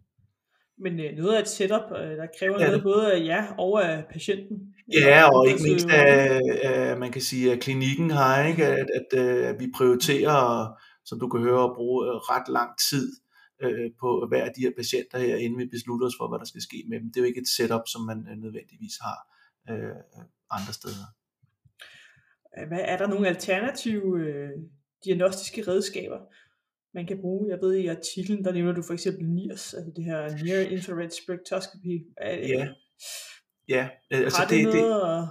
Men øh, noget af et setup, øh, der kræver ja. noget både af jer og af patienten. Ja, og ikke mindst af, af, man kan sige, at klinikken har, ikke? At, at, øh, at vi prioriterer, som du kan høre, at bruge øh, ret lang tid øh, på hver af de her patienter her, inden vi beslutter os for, hvad der skal ske med dem. Det er jo ikke et setup, som man nødvendigvis har øh, andre steder. Hvad er der nogle alternative øh, diagnostiske redskaber, man kan bruge? Jeg ved i artiklen, der nævner du for eksempel NIRS, altså det her Near Infrared Spectroscopy. Er, Ja, ja øh, altså har det, det, det, noget, at-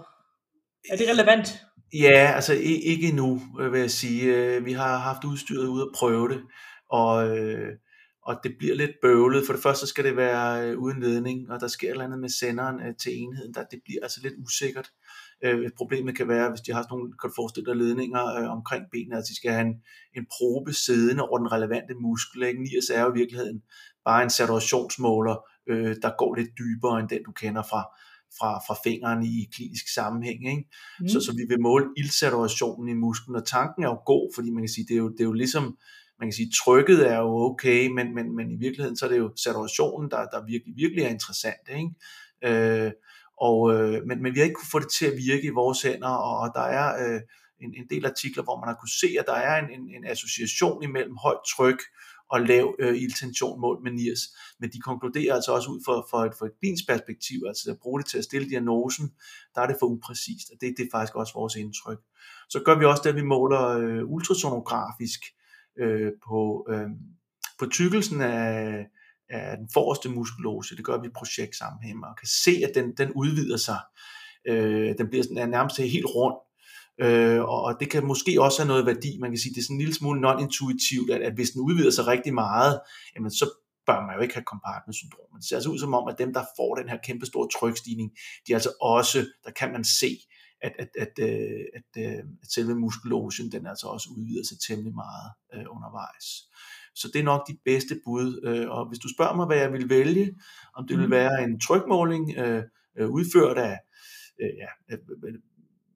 er det relevant? Ja, altså ikke endnu, øh, vil jeg sige. Øh, Vi har haft udstyret ude at prøve det, og, øh, og det bliver lidt bøvlet. For det første skal det være øh, uden ledning, og der sker et eller andet med senderen øh, til enheden, der det bliver altså lidt usikkert. Øh, Problemet kan være, hvis de har sådan nogle, kan du forestille dig, ledninger øh, omkring benene, at de skal have en, en probe siddende over den relevante muskel. Ikke? Nias er jo i virkeligheden bare en saturationsmåler, øh, der går lidt dybere end den, du kender fra, fra, fra fingeren i klinisk sammenhæng. Ikke? Mm. Så, så vi vil måle ildsaturationen i musklen, og tanken er jo god, fordi man kan sige, det er jo, det er jo ligesom, man kan sige, trykket er jo okay, men, men, men i virkeligheden, så er det jo saturationen, der, der virkelig, virkelig er interessant. Ikke? Øh, og, øh, men, men vi har ikke kunne få det til at virke i vores hænder, og, og der er øh, en, en del artikler, hvor man har kunne se, at der er en, en, en association imellem højt tryk og lav øh, iltension målt med NIRS. Men de konkluderer altså også ud for, for, et, for et klinisk perspektiv, altså at bruge det til at stille diagnosen, der er det for upræcist, og det, det er faktisk også vores indtryk. Så gør vi også det, at vi måler øh, ultrasonografisk øh, på, øh, på tykkelsen af, af den forreste muskulose. Det gør vi i projektsammenhæng, og kan se, at den, den udvider sig. Øh, den bliver sådan, er nærmest helt rund. Øh, og det kan måske også have noget værdi. Man kan sige, det er sådan en lille smule non-intuitivt, at, at hvis den udvider sig rigtig meget, jamen så bør man jo ikke have compartment-syndrom. Det ser altså ud som om, at dem, der får den her kæmpe store trykstigning, de er altså også, der kan man se, at, at, at, øh, at, øh, at selve muskulosen, den altså også udvider sig temmelig meget øh, undervejs. Så det er nok de bedste bud. Øh, og hvis du spørger mig, hvad jeg vil vælge, om det vil Mhm. være en trykmåling øh, øh, udført af øh, ja,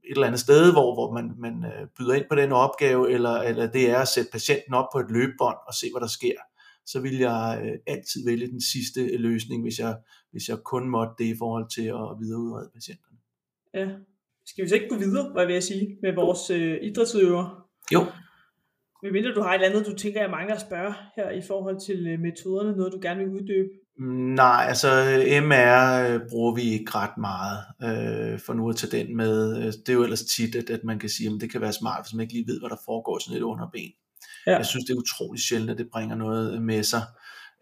et eller andet sted, hvor, hvor man, man byder ind på den opgave, eller, eller det er at sætte patienten op på et løbebånd og se, hvad der sker, så vil jeg øh, altid vælge den sidste løsning, hvis jeg, hvis jeg kun måtte det i forhold til at videreudrede patienterne. Ja. Skal vi så ikke gå videre, hvad vil jeg sige, med vores øh, idrætsudøvere? Jo, Men mindre du har et eller andet, du tænker, jeg mangler at spørge her i forhold til øh, metoderne, noget du gerne vil uddybe. Nej, altså MR øh, bruger vi ikke ret meget, øh, for nu at tage den med. Øh, Det er jo ellers tit, at, at man kan sige, at det kan være smart, hvis man ikke lige ved, hvad der foregår sådan et underben. Ja. Jeg synes, det er utrolig sjældent, at det bringer noget med sig,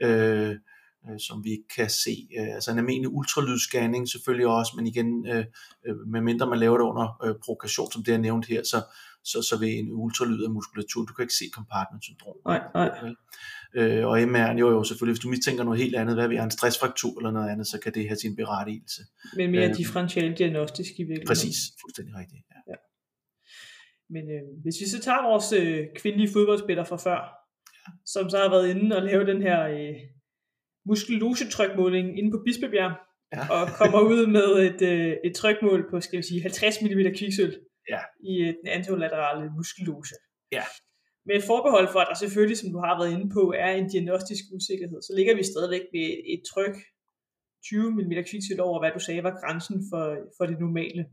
øh, øh, som vi ikke kan se. Øh, altså en almindelig ultralydsscanning selvfølgelig også, men igen, øh, øh, medmindre man laver det under øh, som det jeg nævnt her, så, så, så vil en ultralyd af muskulatur, du kan ikke se compartment syndrom. Nej, nej. Øh, og MR, jo jo selvfølgelig, hvis du mistænker noget helt andet, hvad vi har en stressfraktur eller noget andet, så kan det have sin berettigelse. Men mere Øh, differential diagnostisk i virkeligheden. Præcis, fuldstændig rigtigt. Ja. Men øh, hvis vi så tager vores øh, kvindelige fodboldspiller fra før, som så har været inde og lave den her øh, muskellosetrykmåling inde på Bispebjerg, Ja. og kommer ud med et, øh, et trykmål på, skal vi sige, 50 mm kviksøl Ja. i øh, den anterolaterale muskellose. Ja. Med forbehold for, at der selvfølgelig, som du har været inde på, er en diagnostisk usikkerhed, så ligger vi stadigvæk ved et tryk 20 mm kviksøl over, hvad du sagde var grænsen for, for det normale.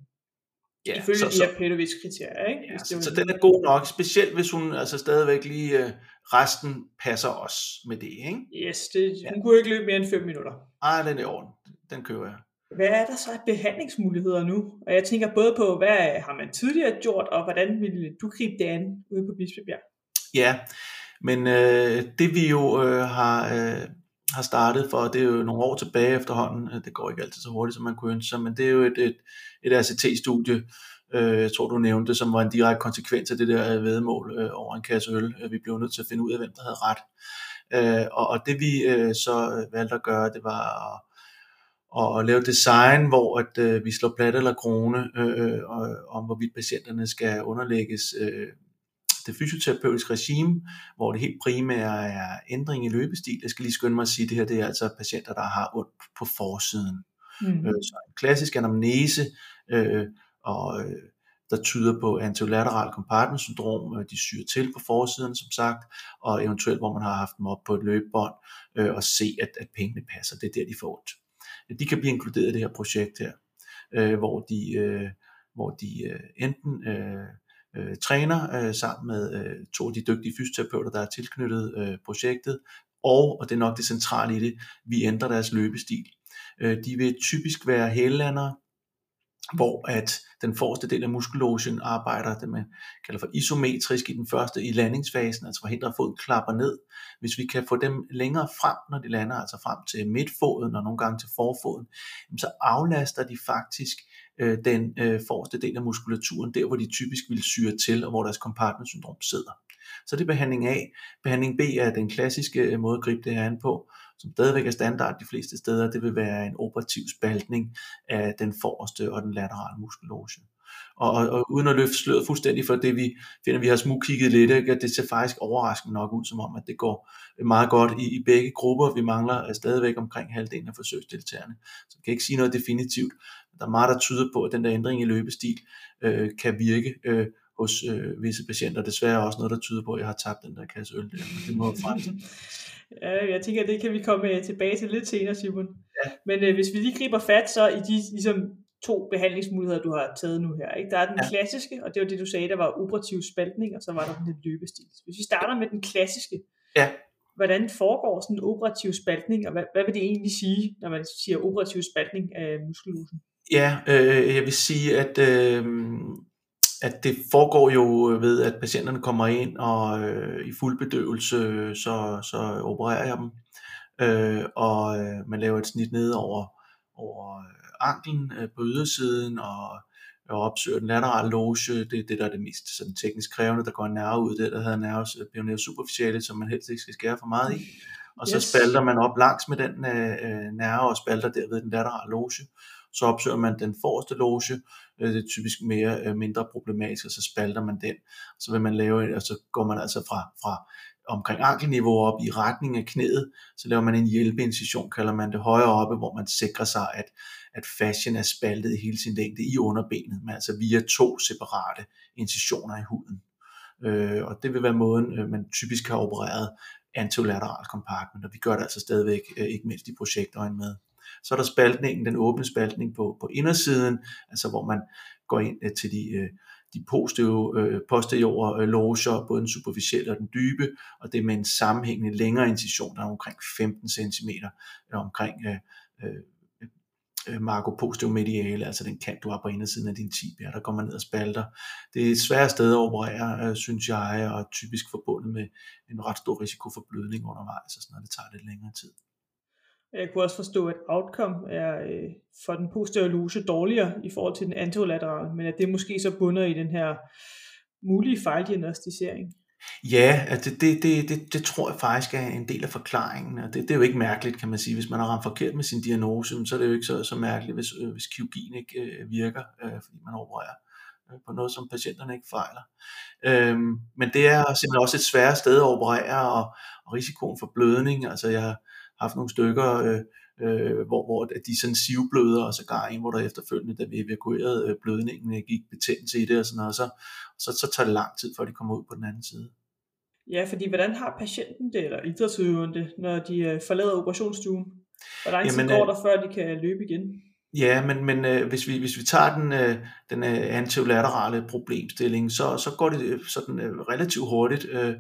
Ja, Ifølge så, de her Petovic kriterier, ikke? ja, så, så den er god nok, specielt hvis hun altså stadigvæk lige øh, resten passer os med det, ikke? Yes, det, hun kunne ikke løbe mere end 5 minutter. Ej, den er i orden. Den køber jeg. Hvad er der så af behandlingsmuligheder nu? Og jeg tænker både på, hvad har man tidligere gjort, og hvordan ville du gribe det an ude på Bispebjerg? Ja, men øh, det vi jo øh, har, øh, har startet for, det er jo nogle år tilbage efterhånden, øh, det går ikke altid så hurtigt, som man kunne ønske sig, men det er jo et, et, et RCT-studie, øh, jeg tror du nævnte, som var en direkte konsekvens af det der øh, vedmål øh, over en kasse øl. Øh, vi blev nødt til at finde ud af, hvem der havde ret. Øh, og, og det vi øh, så valgte at gøre, det var at, at, at lave design, hvor at, øh, vi slår plat eller krone, øh, og, om hvorvidt patienterne skal underlægges øh, det fysioterapeutiske regime, hvor det helt primære er ændring i løbestil. Jeg skal lige skynde mig at sige, at det her det er altså patienter, der har ondt på forsiden. Mm. Øh, så en klassisk anamnese, øh, og, øh, der tyder på anterolateral compartment syndrom, øh, de syr til på forsiden, som sagt, og eventuelt, hvor man har haft dem op på et løbebånd, øh, og se, at, at pengene passer. Det er der, de får ondt. De kan blive inkluderet i det her projekt her, øh, hvor de, øh, hvor de øh, enten øh, øh, træner øh, sammen med øh, to af de dygtige fysioterapeuter, der er tilknyttet øh, projektet, og, og det er nok det centrale i det, vi ændrer deres løbestil. Øh, de vil typisk være hællandere, hvor at den forreste del af muskellogen arbejder, det man kalder for isometrisk i den første i landingsfasen, altså forhindrer at foden klapper ned. Hvis vi kan få dem længere frem, når de lander, altså frem til midtfoden og nogle gange til forfoden, så aflaster de faktisk øh, den øh, forreste del af muskulaturen, der hvor de typisk vil syre til, og hvor deres compartment syndrom sidder. Så det er behandling A. Behandling B er den klassiske øh, måde at gribe det her an på, som stadigvæk er standard de fleste steder. Det vil være en operativ spaltning af den forreste og den laterale muskelloge. Og, og, og uden at løfte sløret fuldstændig for det, vi finder, vi har smugkigget lidt, ikke? det ser faktisk overraskende nok ud, som om, at det går meget godt i, i begge grupper. Vi mangler stadigvæk omkring halvdelen af forsøgsdeltagerne, så vi kan ikke sige noget definitivt. Der er meget, der tyder på, at den der ændring i løbestil øh, kan virke øh, hos øh, visse patienter. Desværre også noget, der tyder på, at jeg har tabt den der kasse øl der, det må frem til. Ja, jeg tænker, at det kan vi komme øh, tilbage til lidt senere, Simon. Ja. Men øh, hvis vi lige griber fat så i de ligesom, to behandlingsmuligheder, du har taget nu her. Ikke? Der er den ja. klassiske, og det var det, du sagde, der var operativ spaltning, og så var der den løbestil. Hvis vi starter med den klassiske, Ja, hvordan foregår sådan en operativ spaltning, og hvad, hvad vil det egentlig sige, når man siger operativ spaltning af muskellosen? ja øh, jeg vil sige, at, øh, at det foregår jo ved, at patienterne kommer ind og øh, i fuld bedøvelse, så, så opererer jeg dem. Øh, og øh, man laver et snit ned over, over anklen øh, på ydersiden, og opsøger den laterale loge, det er det, der er det mest sådan, teknisk krævende, der går en nerve ud, det der hedder nerves pioneer superficiale, som man helst ikke skal skære for meget i. Og så Yes. spalter man op langs med den øh, øh, nerve og spalter derved den laterale loge. Så opsøger man den forreste loge, øh, det er typisk mere øh, mindre problematisk, og så spalter man den. Så vil man lave, og så går man altså fra, fra omkring ankelniveau op i retning af knæet, så laver man en hjælpeincision, kalder man det højere oppe, hvor man sikrer sig, at, at fascien er spaltet i hele sin længde i underbenet, men altså via to separate incisioner i huden. Øh, og det vil være måden, øh, man typisk har opereret antilateral compartment, og vi gør det altså stadigvæk, øh, ikke mindst i projektøjen med. Så er der spaltningen, den åbne spaltning på, på indersiden, altså hvor man går ind øh, til de, de øh, posteriore, posterior loger, både den superficielle og den dybe, og det er med en sammenhængende længere incision, der er omkring 15 cm øh, omkring marco posteo mediale, altså den kant, du har på indersiden af din tibia, der går man ned og spalter. Det er et svært sted at operere, synes jeg, og typisk forbundet med en ret stor risiko for blødning undervejs, og sådan noget, det tager lidt længere tid. Jeg kunne også forstå, at outcome er øh, for den posteriore loge dårligere i forhold til den anterolaterale, men at det måske så bunder i den her mulige fejldiagnostisering. Ja, at det, det, det, det, det tror jeg faktisk er en del af forklaringen, og det, det er jo ikke mærkeligt, kan man sige. Hvis man har ramt forkert med sin diagnose, så er det jo ikke så, så mærkeligt, hvis, øh, hvis kirurgien ikke øh, virker, øh, fordi man opererer øh, på noget, som patienterne ikke fejler. Øhm, men det er simpelthen også et svært sted at operere, og, og risikoen for blødning, altså jeg haft nogle stykker, øh, øh, hvor, hvor at de sådan sivbløder, og så gar en, hvor der efterfølgende, da vi evakuerede øh, blødningen, øh, gik betændelse i det og sådan noget, så, så, så tager det lang tid, før de kommer ud på den anden side. Ja, fordi hvordan har patienten det, eller idrætsøveren det, når de øh, forlader operationsstuen? Hvor lang tid Jamen, går øh, der, før de kan løbe igen? Ja, men, men øh, hvis, vi, hvis vi tager den, øh, den øh, antilaterale problemstilling, så, så går det øh, sådan øh, relativt hurtigt. Øh,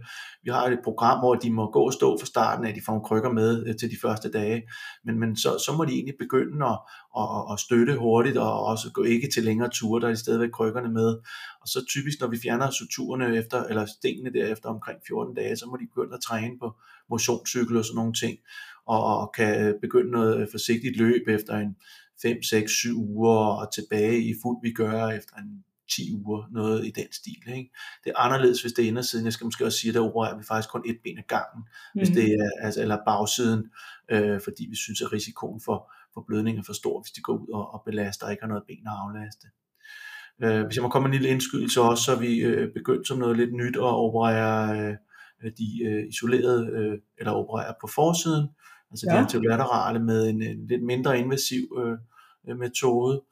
vi har et program, hvor de må gå og stå fra starten at de får en krykker med øh, til de første dage, men, men så, så må de egentlig begynde at, at, at støtte hurtigt, og også gå ikke til længere ture, der er de stadigvæk krykkerne med. Og så typisk, når vi fjerner suturerne efter, eller stenene derefter omkring 14 dage, så må de begynde at træne på motionscykel og sådan nogle ting, og, og kan begynde noget øh, forsigtigt løb efter en 5, 6, 7 uger og tilbage i fuld vi gør efter en 10 uger, noget i den stil. Ikke? Det er anderledes, hvis det er indersiden. Jeg skal måske også sige, at der opererer vi faktisk kun et ben ad gangen, mm. hvis det er, altså, eller bagsiden, øh, fordi vi synes, at risikoen for, for blødning er for stor, hvis de går ud og, og belaster og ikke har noget ben at aflaste. Øh, hvis jeg må komme med en lille indskydelse også, så er vi øh, begyndt som noget lidt nyt at operere øh, de øh, isolerede, øh, eller operere på forsiden, altså ja. Ja. de antilaterale med en, en lidt mindre invasiv øh, øh, metode,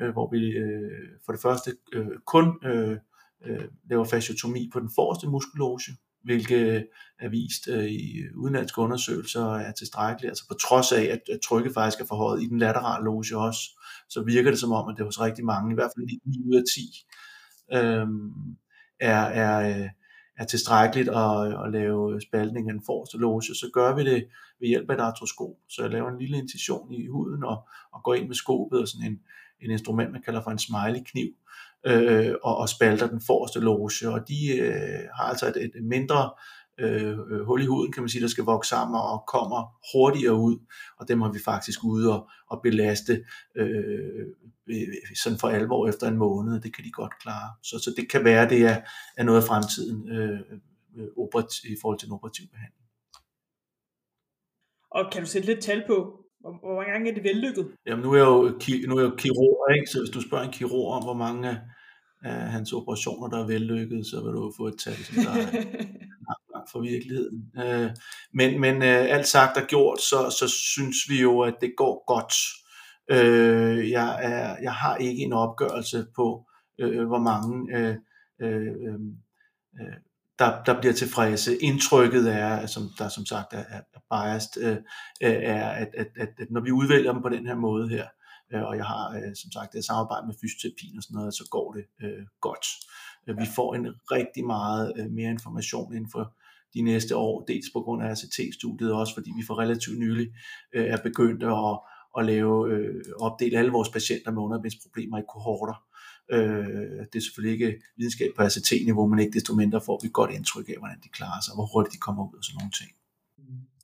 øh, hvor vi øh, for det første øh, kun øh, øh, laver fasciotomi på den forreste muskelloge, hvilket er vist øh, i udenlandske undersøgelser er tilstrækkeligt, altså på trods af, at, at trykket faktisk er forhøjet i den laterale loge også, så virker det som om, at det hos rigtig mange, i hvert fald 9 ud af 10, øh, er, er, øh, er tilstrækkeligt at, at lave spaltning af den forreste loge, så gør vi det ved hjælp af et artroskop. Så jeg laver en lille incision i huden og, og går ind med skopet og sådan en, et instrument, man kalder for en smiley-kniv, øh, og, og spalter den forreste loge, og de øh, har altså et, et mindre øh, hul i huden, kan man sige, der skal vokse sammen og kommer hurtigere ud, og dem har vi faktisk ude og, og belaste øh, sådan for alvor efter en måned, det kan de godt klare. Så, så det kan være, det er, er noget af fremtiden øh, operativ, i forhold til en operativ behandling. Og kan du sætte lidt tal på, hvor, hvor mange gange er det vellykket? Jamen nu er jeg jo, nu er jeg jo kirurg, ikke? så hvis du spørger en kirurg om, hvor mange af, af hans operationer, der er vellykket, så vil du få et tal, som der er langt fra virkeligheden. Øh, men men øh, alt sagt og gjort, så, så synes vi jo, at det går godt. Øh, jeg, er, jeg har ikke en opgørelse på, øh, hvor mange øh, øh, øh, der, der bliver tilfredse. Indtrykket er, som der som sagt er, er biased, øh, er, at, at, at, at når vi udvælger dem på den her måde her, øh, og jeg har øh, som sagt et samarbejde med fysioterapien og sådan noget, så går det øh, godt. Øh, vi får en rigtig meget øh, mere information inden for de næste år, dels på grund af ACT-studiet, og også fordi vi for relativt nylig øh, er begyndt at, at lave, øh, opdele alle vores patienter med underbindsproblemer i kohorter. Øh, det er selvfølgelig ikke videnskab på ACT-niveau, men ikke desto mindre får vi et godt indtryk af, hvordan de klarer sig, hvor hurtigt de kommer ud og sådan nogle ting.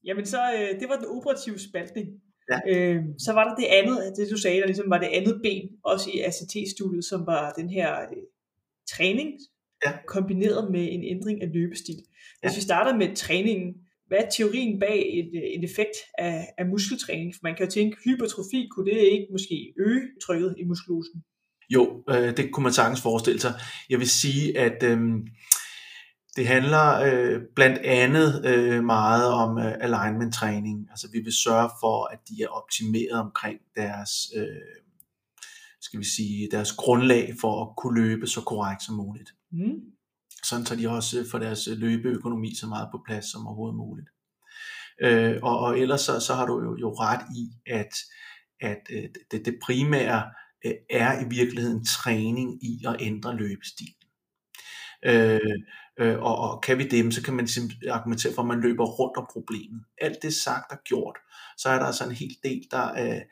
Jamen så, øh, det var den operative spaltning. Ja. Øh, så var der det andet, det du sagde, der ligesom var det andet ben, også i ACT-studiet, som var den her øh, træning, Ja. kombineret med en ændring af løbestil. Hvis Ja. vi starter med træningen, hvad er teorien bag et, øh, en effekt af, af muskeltræning? For man kan jo tænke, hypertrofi, kunne det ikke måske øge trykket i muskulosen? Jo, øh, det kunne man sagtens forestille sig. Jeg vil sige, at øh, det handler øh, blandt andet øh, meget om øh, alignment træning. Altså vi vil sørge for, at de er optimeret omkring deres, øh, skal vi sige, deres grundlag for at kunne løbe så korrekt som muligt. Mm. Sådan så de også får deres løbeøkonomi så meget på plads som overhovedet muligt. Øh, og, og ellers så, så har du jo, jo ret i, at, at øh, det, det primære øh, er i virkeligheden træning i at ændre løbestil. Øh, øh, og, og kan vi dem, så kan man simpelthen argumentere for, at man løber rundt om problemet. Alt det sagt og gjort, så er der altså en hel del, der øh,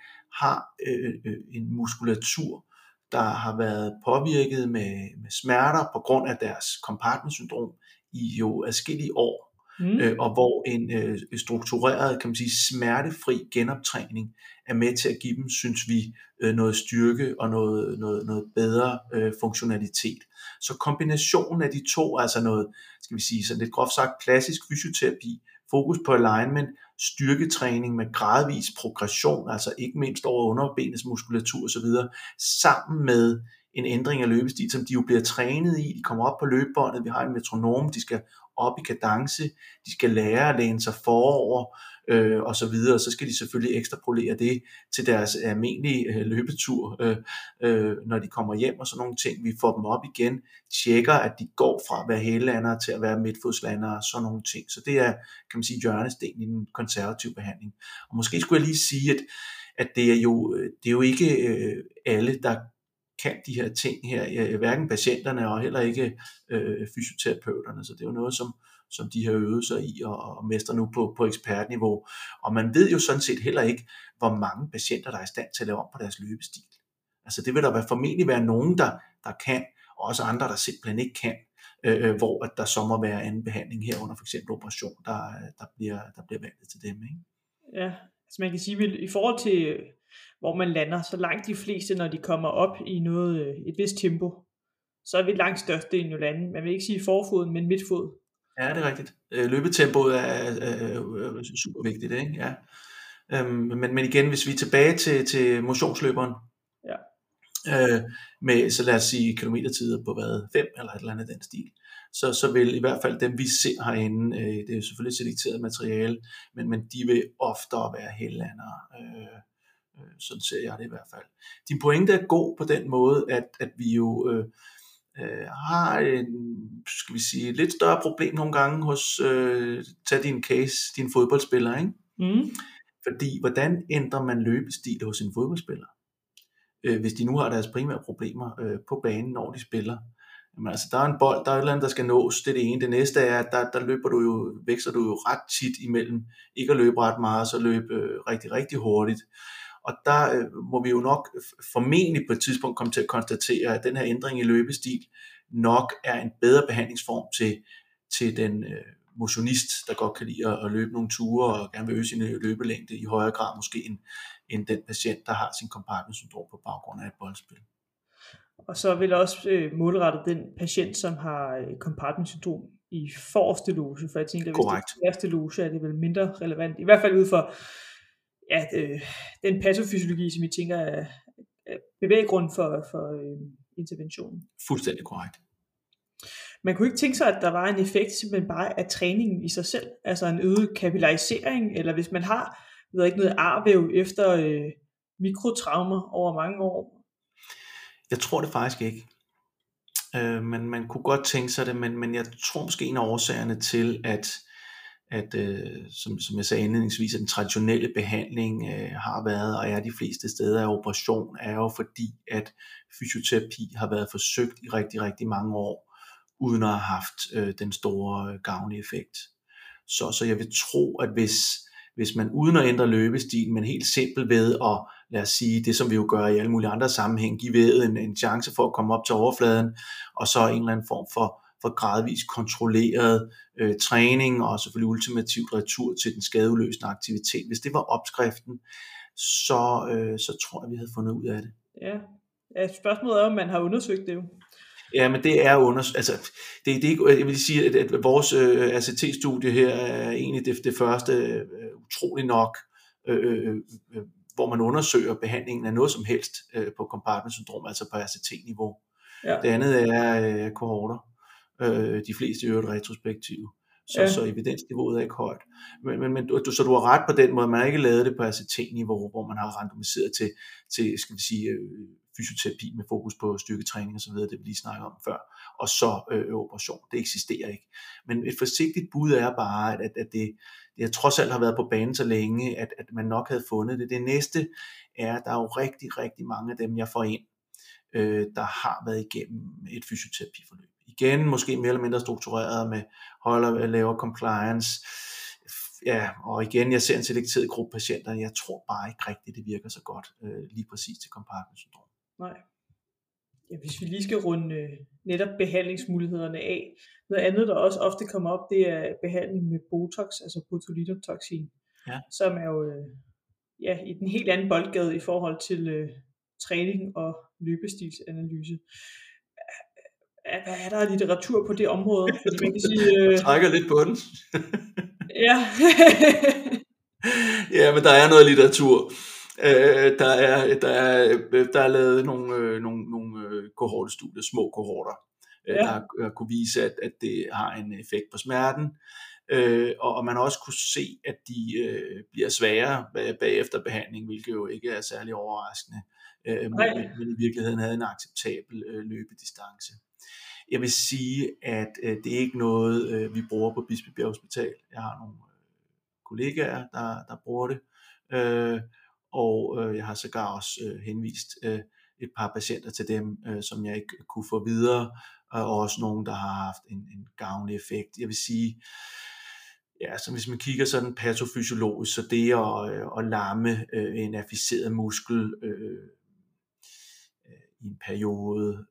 har øh, øh, en muskulatur, der har været påvirket med, med smerter på grund af deres compartment-syndrom i jo adskillige år, Mm. øh, og hvor en øh, struktureret, kan man sige, smertefri genoptræning er med til at give dem, synes vi, øh, noget styrke og noget, noget, noget bedre øh, funktionalitet. Så kombinationen af de to, altså noget, skal vi sige, sådan lidt groft sagt, klassisk fysioterapi, fokus på alignment, styrketræning med gradvis progression, altså ikke mindst over underbenets muskulatur osv., sammen med en ændring af løbestil, som de jo bliver trænet i. De kommer op på løbebåndet, vi har en metronom, de skal op i kadence, de skal lære at læne sig forover, øh, og så videre, så skal de selvfølgelig ekstrapolere det til deres almindelige øh, løbetur, øh, øh, når de kommer hjem og sådan nogle ting. Vi får dem op igen, tjekker, at de går fra at være hælelandere til at være midtfodslandere og sådan nogle ting. Så det er, kan man sige, hjørnestenen i den konservative behandling. Og måske skulle jeg lige sige, at, at det, er jo, øh, det er jo ikke øh, alle, der kan de her ting her, øh, hverken patienterne og heller ikke øh, fysioterapeuterne, så det er jo noget, som, som de har øvet sig i og, og mester nu på, på ekspertniveau. Og man ved jo sådan set heller ikke, hvor mange patienter, der er i stand til at lave om på deres løbestil. Altså det vil der være, formentlig være nogen, der, der kan, og også andre, der simpelthen ikke kan, øh, øh hvor at der så må være anden behandling herunder, for eksempel operation, der, der, bliver, der bliver valgt til dem. Ikke? Ja, altså man kan sige, at i forhold til, hvor man lander, så langt de fleste, når de kommer op i noget, øh, et vist tempo, så er vi langt størstedelen jo lande. Man vil ikke sige forfoden, men midtfod. Ja, det er rigtigt. Øh, Løbetempoet er, er, er super vigtigt, ikke? Ja. Øhm, men, men igen, hvis vi er tilbage til, til motionsløberen, Ja. øh, med, så lad os sige, kilometertider på hvad, 5 eller et eller andet den stil, så, så vil i hvert fald dem, vi ser herinde, øh, det er jo selvfølgelig selekteret materiale, men, men de vil oftere være hellandere. Øh, øh, sådan ser jeg det i hvert fald. Din pointe er god på den måde, at, at vi jo øh, øh, har en, skal vi sige, et lidt større problem nogle gange hos, øh, tag din case, din fodboldspiller, ikke? Mm. Fordi hvordan ændrer man løbestil hos en fodboldspiller? Øh, hvis de nu har deres primære problemer øh, på banen, når de spiller. Jamen, altså, der er en bold, der er et eller andet, der skal nås. Det er det ene. Det næste er, at der, der løber du jo, vækster du jo ret tit imellem ikke at løbe ret meget, så løbe øh, rigtig, rigtig hurtigt. Og der øh, må vi jo nok formentlig på et tidspunkt komme til at konstatere, at den her ændring i løbestil nok er en bedre behandlingsform til, til den øh, motionist, der godt kan lide at, at løbe nogle ture og gerne vil øge sin løbelængde i højere grad måske end, end den patient, der har sin compartment-syndrom på baggrund af et boldspil. Og så vil også øh, målrette den patient, som har øh, compartment-syndrom i forreste loge, for jeg tænker, hvis Korrekt. det er første loge, er det vel mindre relevant, i hvert fald ud for ja, øh, den patofysiologi, som I tænker er, er bevæggrund for, for øh, interventionen. Fuldstændig korrekt. Man kunne ikke tænke sig, at der var en effekt simpelthen bare af træningen i sig selv, altså en øget kapillarisering, eller hvis man har ved ikke, noget arvæv efter øh, mikrotraumer over mange år. Jeg tror det faktisk ikke. Øh, men man kunne godt tænke sig det, men, men jeg tror måske en af årsagerne til, at, at øh, som, som jeg sagde indledningsvis, at den traditionelle behandling øh, har været og er de fleste steder af operation, er jo fordi, at fysioterapi har været forsøgt i rigtig, rigtig mange år, uden at have haft øh, den store øh, gavnlige effekt. Så, så jeg vil tro, at hvis, hvis man uden at ændre løbestil, men helt simpelt ved at, lad os sige, det som vi jo gør i alle mulige andre sammenhæng, give ved en, en chance for at komme op til overfladen, og så en eller anden form for, for gradvis kontrolleret øh, træning, og selvfølgelig ultimativt retur til den skadeudløsende aktivitet. Hvis det var opskriften, så, øh, så tror jeg, vi havde fundet ud af det. Ja, ja spørgsmålet er, om man har undersøgt det jo. Ja, men det er under, altså, det, det er, jeg vil sige, at, at vores øh, ACT-studie her er egentlig det, det første øh, utrolig nok, øh, øh, øh, hvor man undersøger behandlingen af noget som helst øh, på compartment-syndrom, altså på ACT-niveau. Ja. Det andet er øh, kohorter, øh, de fleste i øvrigt retrospektive. Så, Ja. så evidensniveauet er ikke højt. Men, men, men du, så du har ret på den måde, man har ikke lavet det på ACT-niveau, hvor man har randomiseret til, til skal vi sige, øh, fysioterapi med fokus på styrketræning og så videre, det vi lige snakkede om før, og så øh, operation. Det eksisterer ikke. Men et forsigtigt bud er bare, at, at, at det, det har trods alt har været på banen så længe, at, at man nok havde fundet det. Det næste er, at der er jo rigtig, rigtig mange af dem, jeg får ind, øh, der har været igennem et fysioterapiforløb. Igen, måske mere eller mindre struktureret med højere, lavere compliance, ja, og igen, jeg ser en selekteret gruppe patienter, jeg tror bare ikke rigtigt, det virker så godt øh, lige præcis til compartment syndrom. Nej. Ja, hvis vi lige skal runde øh, netop behandlingsmulighederne af. Noget andet, der også ofte kommer op, det er behandling med Botox, altså botulinumtoxin, Ja. som er jo øh, ja, i den helt anden boldgade i forhold til øh, træning og løbestilsanalyse. Hvad er der af litteratur på det område? Fordi man kan sige, øh, Trækker lidt på den. ja, ja, men der er noget litteratur. Øh, der, er, der, er, der er lavet nogle, øh, nogle, nogle øh, kohortestudier, små kohorter, øh, Ja. der har kunne vise, at, at det har en effekt på smerten. Øh, og, og man har også kunne se, at de øh, bliver sværere bag, bagefter behandling, hvilket jo ikke er særlig overraskende, øh, men, men, men i virkeligheden havde en acceptabel øh, løbedistance. Jeg vil sige, at øh, det er ikke noget, øh, vi bruger på Bispebjerg Hospital. Jeg har nogle øh, kollegaer, der, der bruger det, øh, og øh, jeg har sågar også øh, henvist øh, et par patienter til dem, øh, som jeg ikke kunne få videre, og også nogen, der har haft en, en gavnlig effekt. Jeg vil sige, ja, så hvis man kigger sådan patofysiologisk, så det at, øh, at lamme øh, en afficeret muskel øh, øh, i en periode,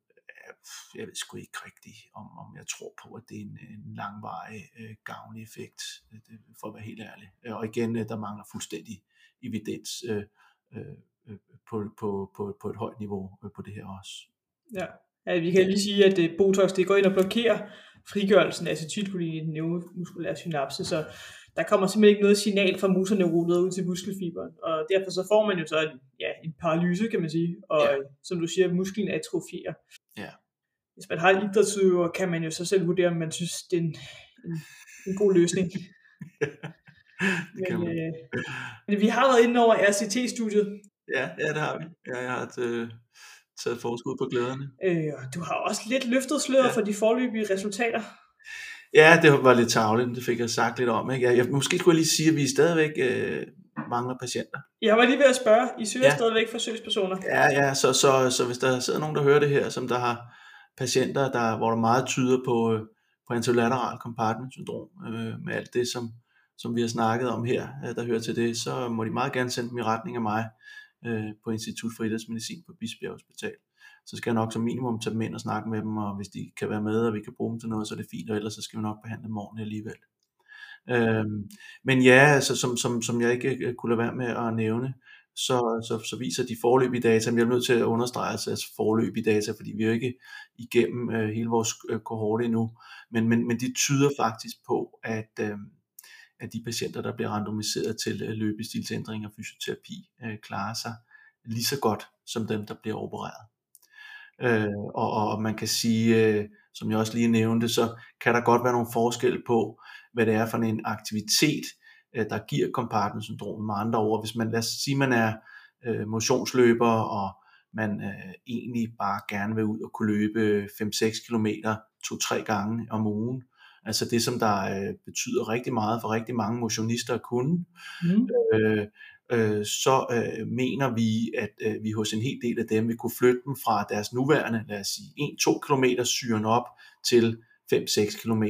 jeg ved sgu ikke rigtigt, om, om jeg tror på, at det er en, en langvarig øh, gavnlig effekt, øh, det, for at være helt ærlig. Øh, Og igen, øh, der mangler fuldstændig evidens øh, øh, på, på, på, på et højt niveau øh, på det her også. ja. ja, vi kan lige sige, at Botox det går ind og blokerer frigørelsen af acetylcholin i den neuromuskulære synapse, så der kommer simpelthen ikke noget signal fra muserneuronet ud til muskelfiberen, og derfor så får man jo så en, ja, en paralyse, kan man sige, og Ja. ja. som du siger, musklen atrofierer. Hvis man har en idrætsudøver, kan man jo så selv vurdere, om man synes, det er en, en, en god løsning. Men, øh, men vi har været inde over RCT-studiet, Ja, ja, det har vi. Ja, jeg har øh, taget forskud på glæderne. øh, og du har også lidt løftet sløret Ja. for de forløbige resultater. Ja, det var lidt tavligt, det fik jeg sagt lidt om. Ikke? Jeg, jeg, måske skulle jeg lige sige, at vi stadigvæk øh, mangler patienter. Jeg var lige ved at spørge, I søger Ja. stadigvæk forsøgspersoner? Ja, ja, så, så, så hvis der sidder nogen, der hører det her, som der har patienter, der, hvor der meget tyder på, øh, på anterolateral compartment syndrom, øh, med alt det, som, som vi har snakket om her, øh, der hører til det, så må de meget gerne sende dem i retning af mig. øh, på Institut for Idrætsmedicin på Bispebjerg Hospital. Så skal jeg nok som minimum tage dem ind og snakke med dem, og hvis de kan være med, og vi kan bruge dem til noget, så er det fint, og ellers så skal vi nok behandle dem ordentligt alligevel. Øh, men ja, altså, som, som, som jeg ikke øh, kunne lade være med at nævne, så, så, så viser de forløbige data, men jeg er nødt til at understrege altså, altså forløbige data, fordi vi er jo ikke igennem øh, hele vores øh, kohorte endnu, men, men, men de tyder faktisk på, at, øh, at de patienter, der bliver randomiseret til øh, løbestilsændring og fysioterapi, øh, klarer sig lige så godt som dem, der bliver opereret. Øh, og, og man kan sige, øh, som jeg også lige nævnte, så kan der godt være nogle forskel på, hvad det er for en aktivitet, øh, der giver compartment-syndrom. Med andre ord, hvis man, lad os sige, man er øh, motionsløber, og man øh, egentlig bare gerne vil ud og kunne løbe 5-6 km to-tre gange om ugen, altså det som der øh, betyder rigtig meget for rigtig mange motionister at kunne, mm. øh, øh, så øh, mener vi, at øh, vi hos en hel del af dem vil kunne flytte dem fra deres nuværende, lad os sige, 1-2 km syren op til 5-6 km,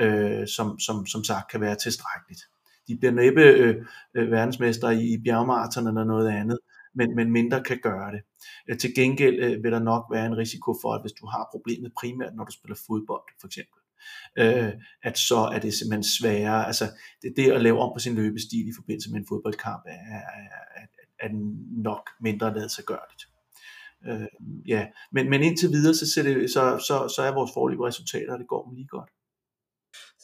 øh, som, som, som sagt kan være tilstrækkeligt. De bliver næppe øh, øh verdensmester i, bjergmarathon eller noget andet, men, men mindre kan gøre det. Øh, til gengæld øh, vil der nok være en risiko for, at hvis du har problemet primært, når du spiller fodbold for eksempel, øh, at så er det simpelthen sværere. Altså det, det at lave om på sin løbestil i forbindelse med en fodboldkamp er, er, er, er nok mindre ladet sig gørligt. Øh, ja, men, men indtil videre, så, ser det, så, så, så er vores forløb resultater, og det går lige godt.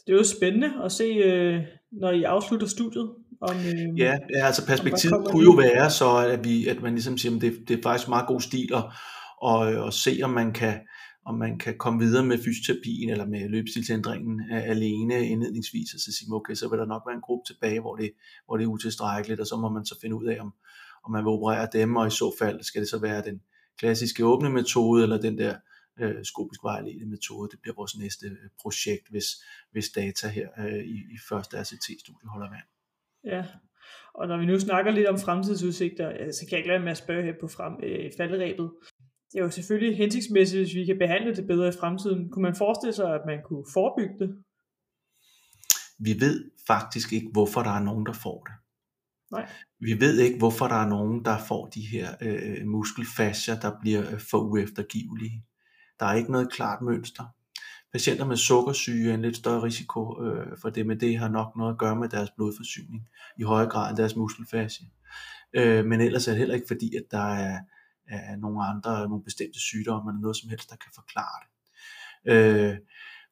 Det er jo spændende at se, øh, når I afslutter studiet. Om, øh, ja, ja, altså perspektivet kunne jo være så, at, vi, at man ligesom siger, at det, det er faktisk meget god stil at, og, og se, om man kan, om man kan komme videre med fysioterapien eller med løbestilsændringen alene indledningsvis, og så sige, okay, så vil der nok være en gruppe tilbage, hvor det, hvor det er utilstrækkeligt, og så må man så finde ud af, om, om man vil operere dem, og i så fald skal det så være den klassiske åbne metode, eller den der øh, skopisk vejledende metode. Det bliver vores næste øh, projekt, hvis, hvis data her øh, i, i første RCT-studie holder vand. Ja, og når vi nu snakker lidt om fremtidsudsigter, øh, så kan jeg ikke lade med at spørge her på frem, øh, falderæbet. Det er jo selvfølgelig hensigtsmæssigt, hvis vi kan behandle det bedre i fremtiden. Kunne man forestille sig, at man kunne forebygge det? Vi ved faktisk ikke, hvorfor der er nogen, der får det. Nej. Vi ved ikke, hvorfor der er nogen, der får de her øh, muskelfascier, der bliver øh, for ueftergivelige. Der er ikke noget klart mønster. Patienter med sukkersyge er en lidt større risiko øh, for det, men det har nok noget at gøre med deres blodforsyning, i højere grad end deres muskelfascie. Øh, men ellers er det heller ikke fordi, at der er, er nogle andre, nogle bestemte sygdomme, eller noget som helst, der kan forklare det. Øh,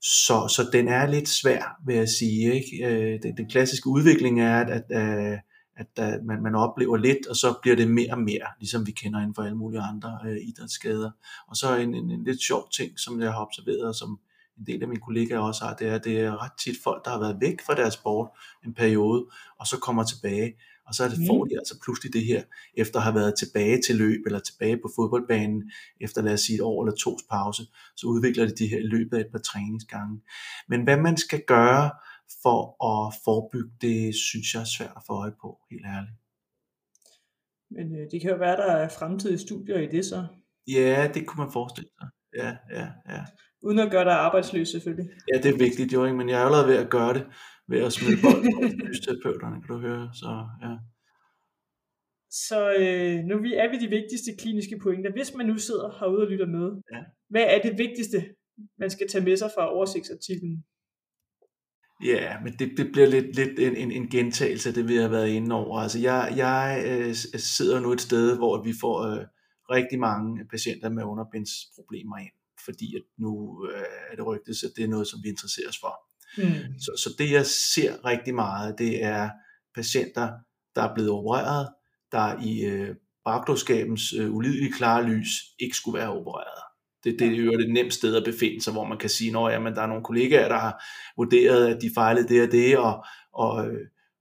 så, så den er lidt svær, vil jeg sige. Ikke? Øh, den, den klassiske udvikling er, at, at, at at der, man, man oplever lidt, og så bliver det mere og mere, ligesom vi kender inden for alle mulige andre øh, idrætsskader. Og så en, en, en lidt sjov ting, som jeg har observeret, og som en del af mine kollegaer også har, det er, at det er ret tit folk, der har været væk fra deres sport en periode, og så kommer tilbage, og så er det, mm. får de altså pludselig det her, efter at have været tilbage til løb, eller tilbage på fodboldbanen, efter lad os sige et år eller tos pause, så udvikler de det her i løbet af et par træningsgange. Men hvad man skal gøre, for at forebygge det, synes jeg er svært at få øje på, helt ærligt. Men øh, det kan jo være, der er fremtidige studier i det så. Ja, det kunne man forestille sig. Ja, ja, ja. Uden at gøre dig arbejdsløs selvfølgelig. Ja, det er vigtigt jo, ikke? men jeg er allerede ved at gøre det, ved at smide bold på fysioterapeuterne, kan du høre. Så, ja. Så øh, nu er vi de vigtigste kliniske pointer. Hvis man nu sidder herude og lytter med, ja. hvad er det vigtigste, man skal tage med sig fra oversigtsartiklen? Ja, men det, det bliver lidt, lidt en, en, en gentagelse af det, vi har været inde over. Altså, jeg, jeg øh, sidder nu et sted, hvor vi får øh, rigtig mange patienter med underbindsproblemer ind, fordi at nu øh, er det rygtet, at det er noget, som vi interesserer os for. Mm. Så, så det, jeg ser rigtig meget, det er patienter, der er blevet opereret, der i øh, bagdårskabens øh, ulidelige klare lys ikke skulle være opereret. Det, det er jo et nemt sted at befinde sig, hvor man kan sige, at der er nogle kollegaer, der har vurderet, at de fejlede det og det, og, og,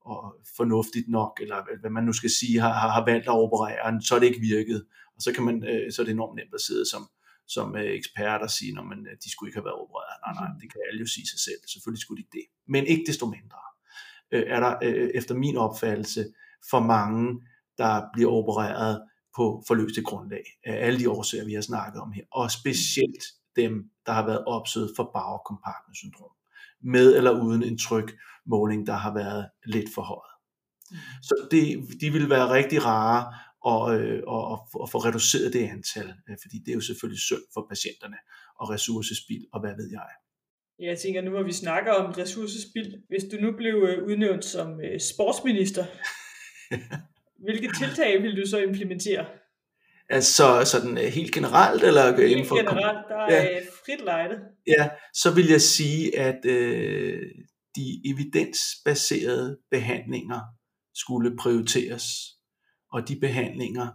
og fornuftigt nok, eller hvad man nu skal sige, har, har valgt at operere, så er det ikke virket. Og så, kan man, øh, så er det enormt nemt at sidde som, som øh, ekspert og sige, at øh, de skulle ikke have været opereret. Nej, nej, det kan alle jo sige sig selv. Selvfølgelig skulle de ikke det. Men ikke desto mindre er der efter min opfattelse for mange, der bliver opereret på forløste grundlag af alle de årsager, vi har snakket om her, og specielt dem, der har været opsøget for Bauer compartment syndrom, med eller uden en tryk måling, der har været lidt for højt. Mm. Så det, de vil være rigtig rare og, øh, og, og, og få reduceret det antal, øh, fordi det er jo selvfølgelig synd for patienterne og ressourcespil og hvad ved jeg. Jeg tænker nu, hvor vi snakker om ressourcespild, hvis du nu blev øh, udnævnt som øh, sportsminister, hvilke tiltag vil du så implementere? Altså sådan øh, helt generelt? Eller Helt inden for, generelt, der er ja. frit lejde. Ja, så vil jeg sige, at øh, de evidensbaserede behandlinger skulle prioriteres, og de behandlinger,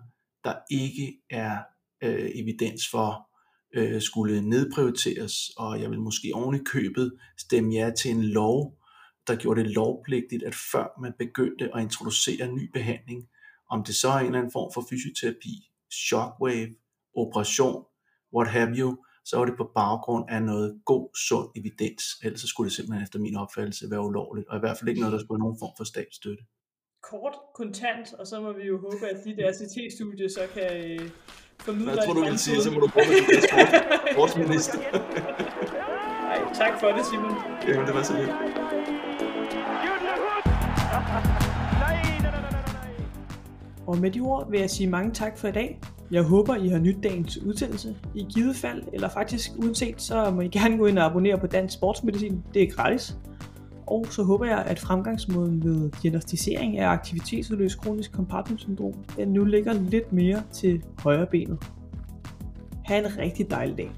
der ikke er øh, evidens for, øh, skulle nedprioriteres, og jeg vil måske oven i købet stemme ja til en lov, der gjorde det lovpligtigt, at før man begyndte at introducere ny behandling, om det så er en eller anden form for fysioterapi, shockwave, operation, what have you, så var det på baggrund af noget god, sund evidens. Ellers så skulle det simpelthen efter min opfattelse være ulovligt, og i hvert fald ikke noget, der skulle have nogen form for statsstøtte. Kort, kontant, og så må vi jo håbe, at dit RCT-studie så kan øh, formidle... Hvad tror du vil sige, så må du at blive sport, sportsminister. Ej, tak for det, Simon. Jamen, det var så lidt. Og med de ord vil jeg sige mange tak for i dag. Jeg håber, I har nyt dagens udsendelse. I givet fald, eller faktisk uanset, så må I gerne gå ind og abonnere på Dansk Sportsmedicin. Det er gratis. Og så håber jeg, at fremgangsmåden ved diagnostisering af aktivitetsudløst kronisk kompartmentsyndrom, den nu ligger lidt mere til højre benet. Ha' en rigtig dejlig dag.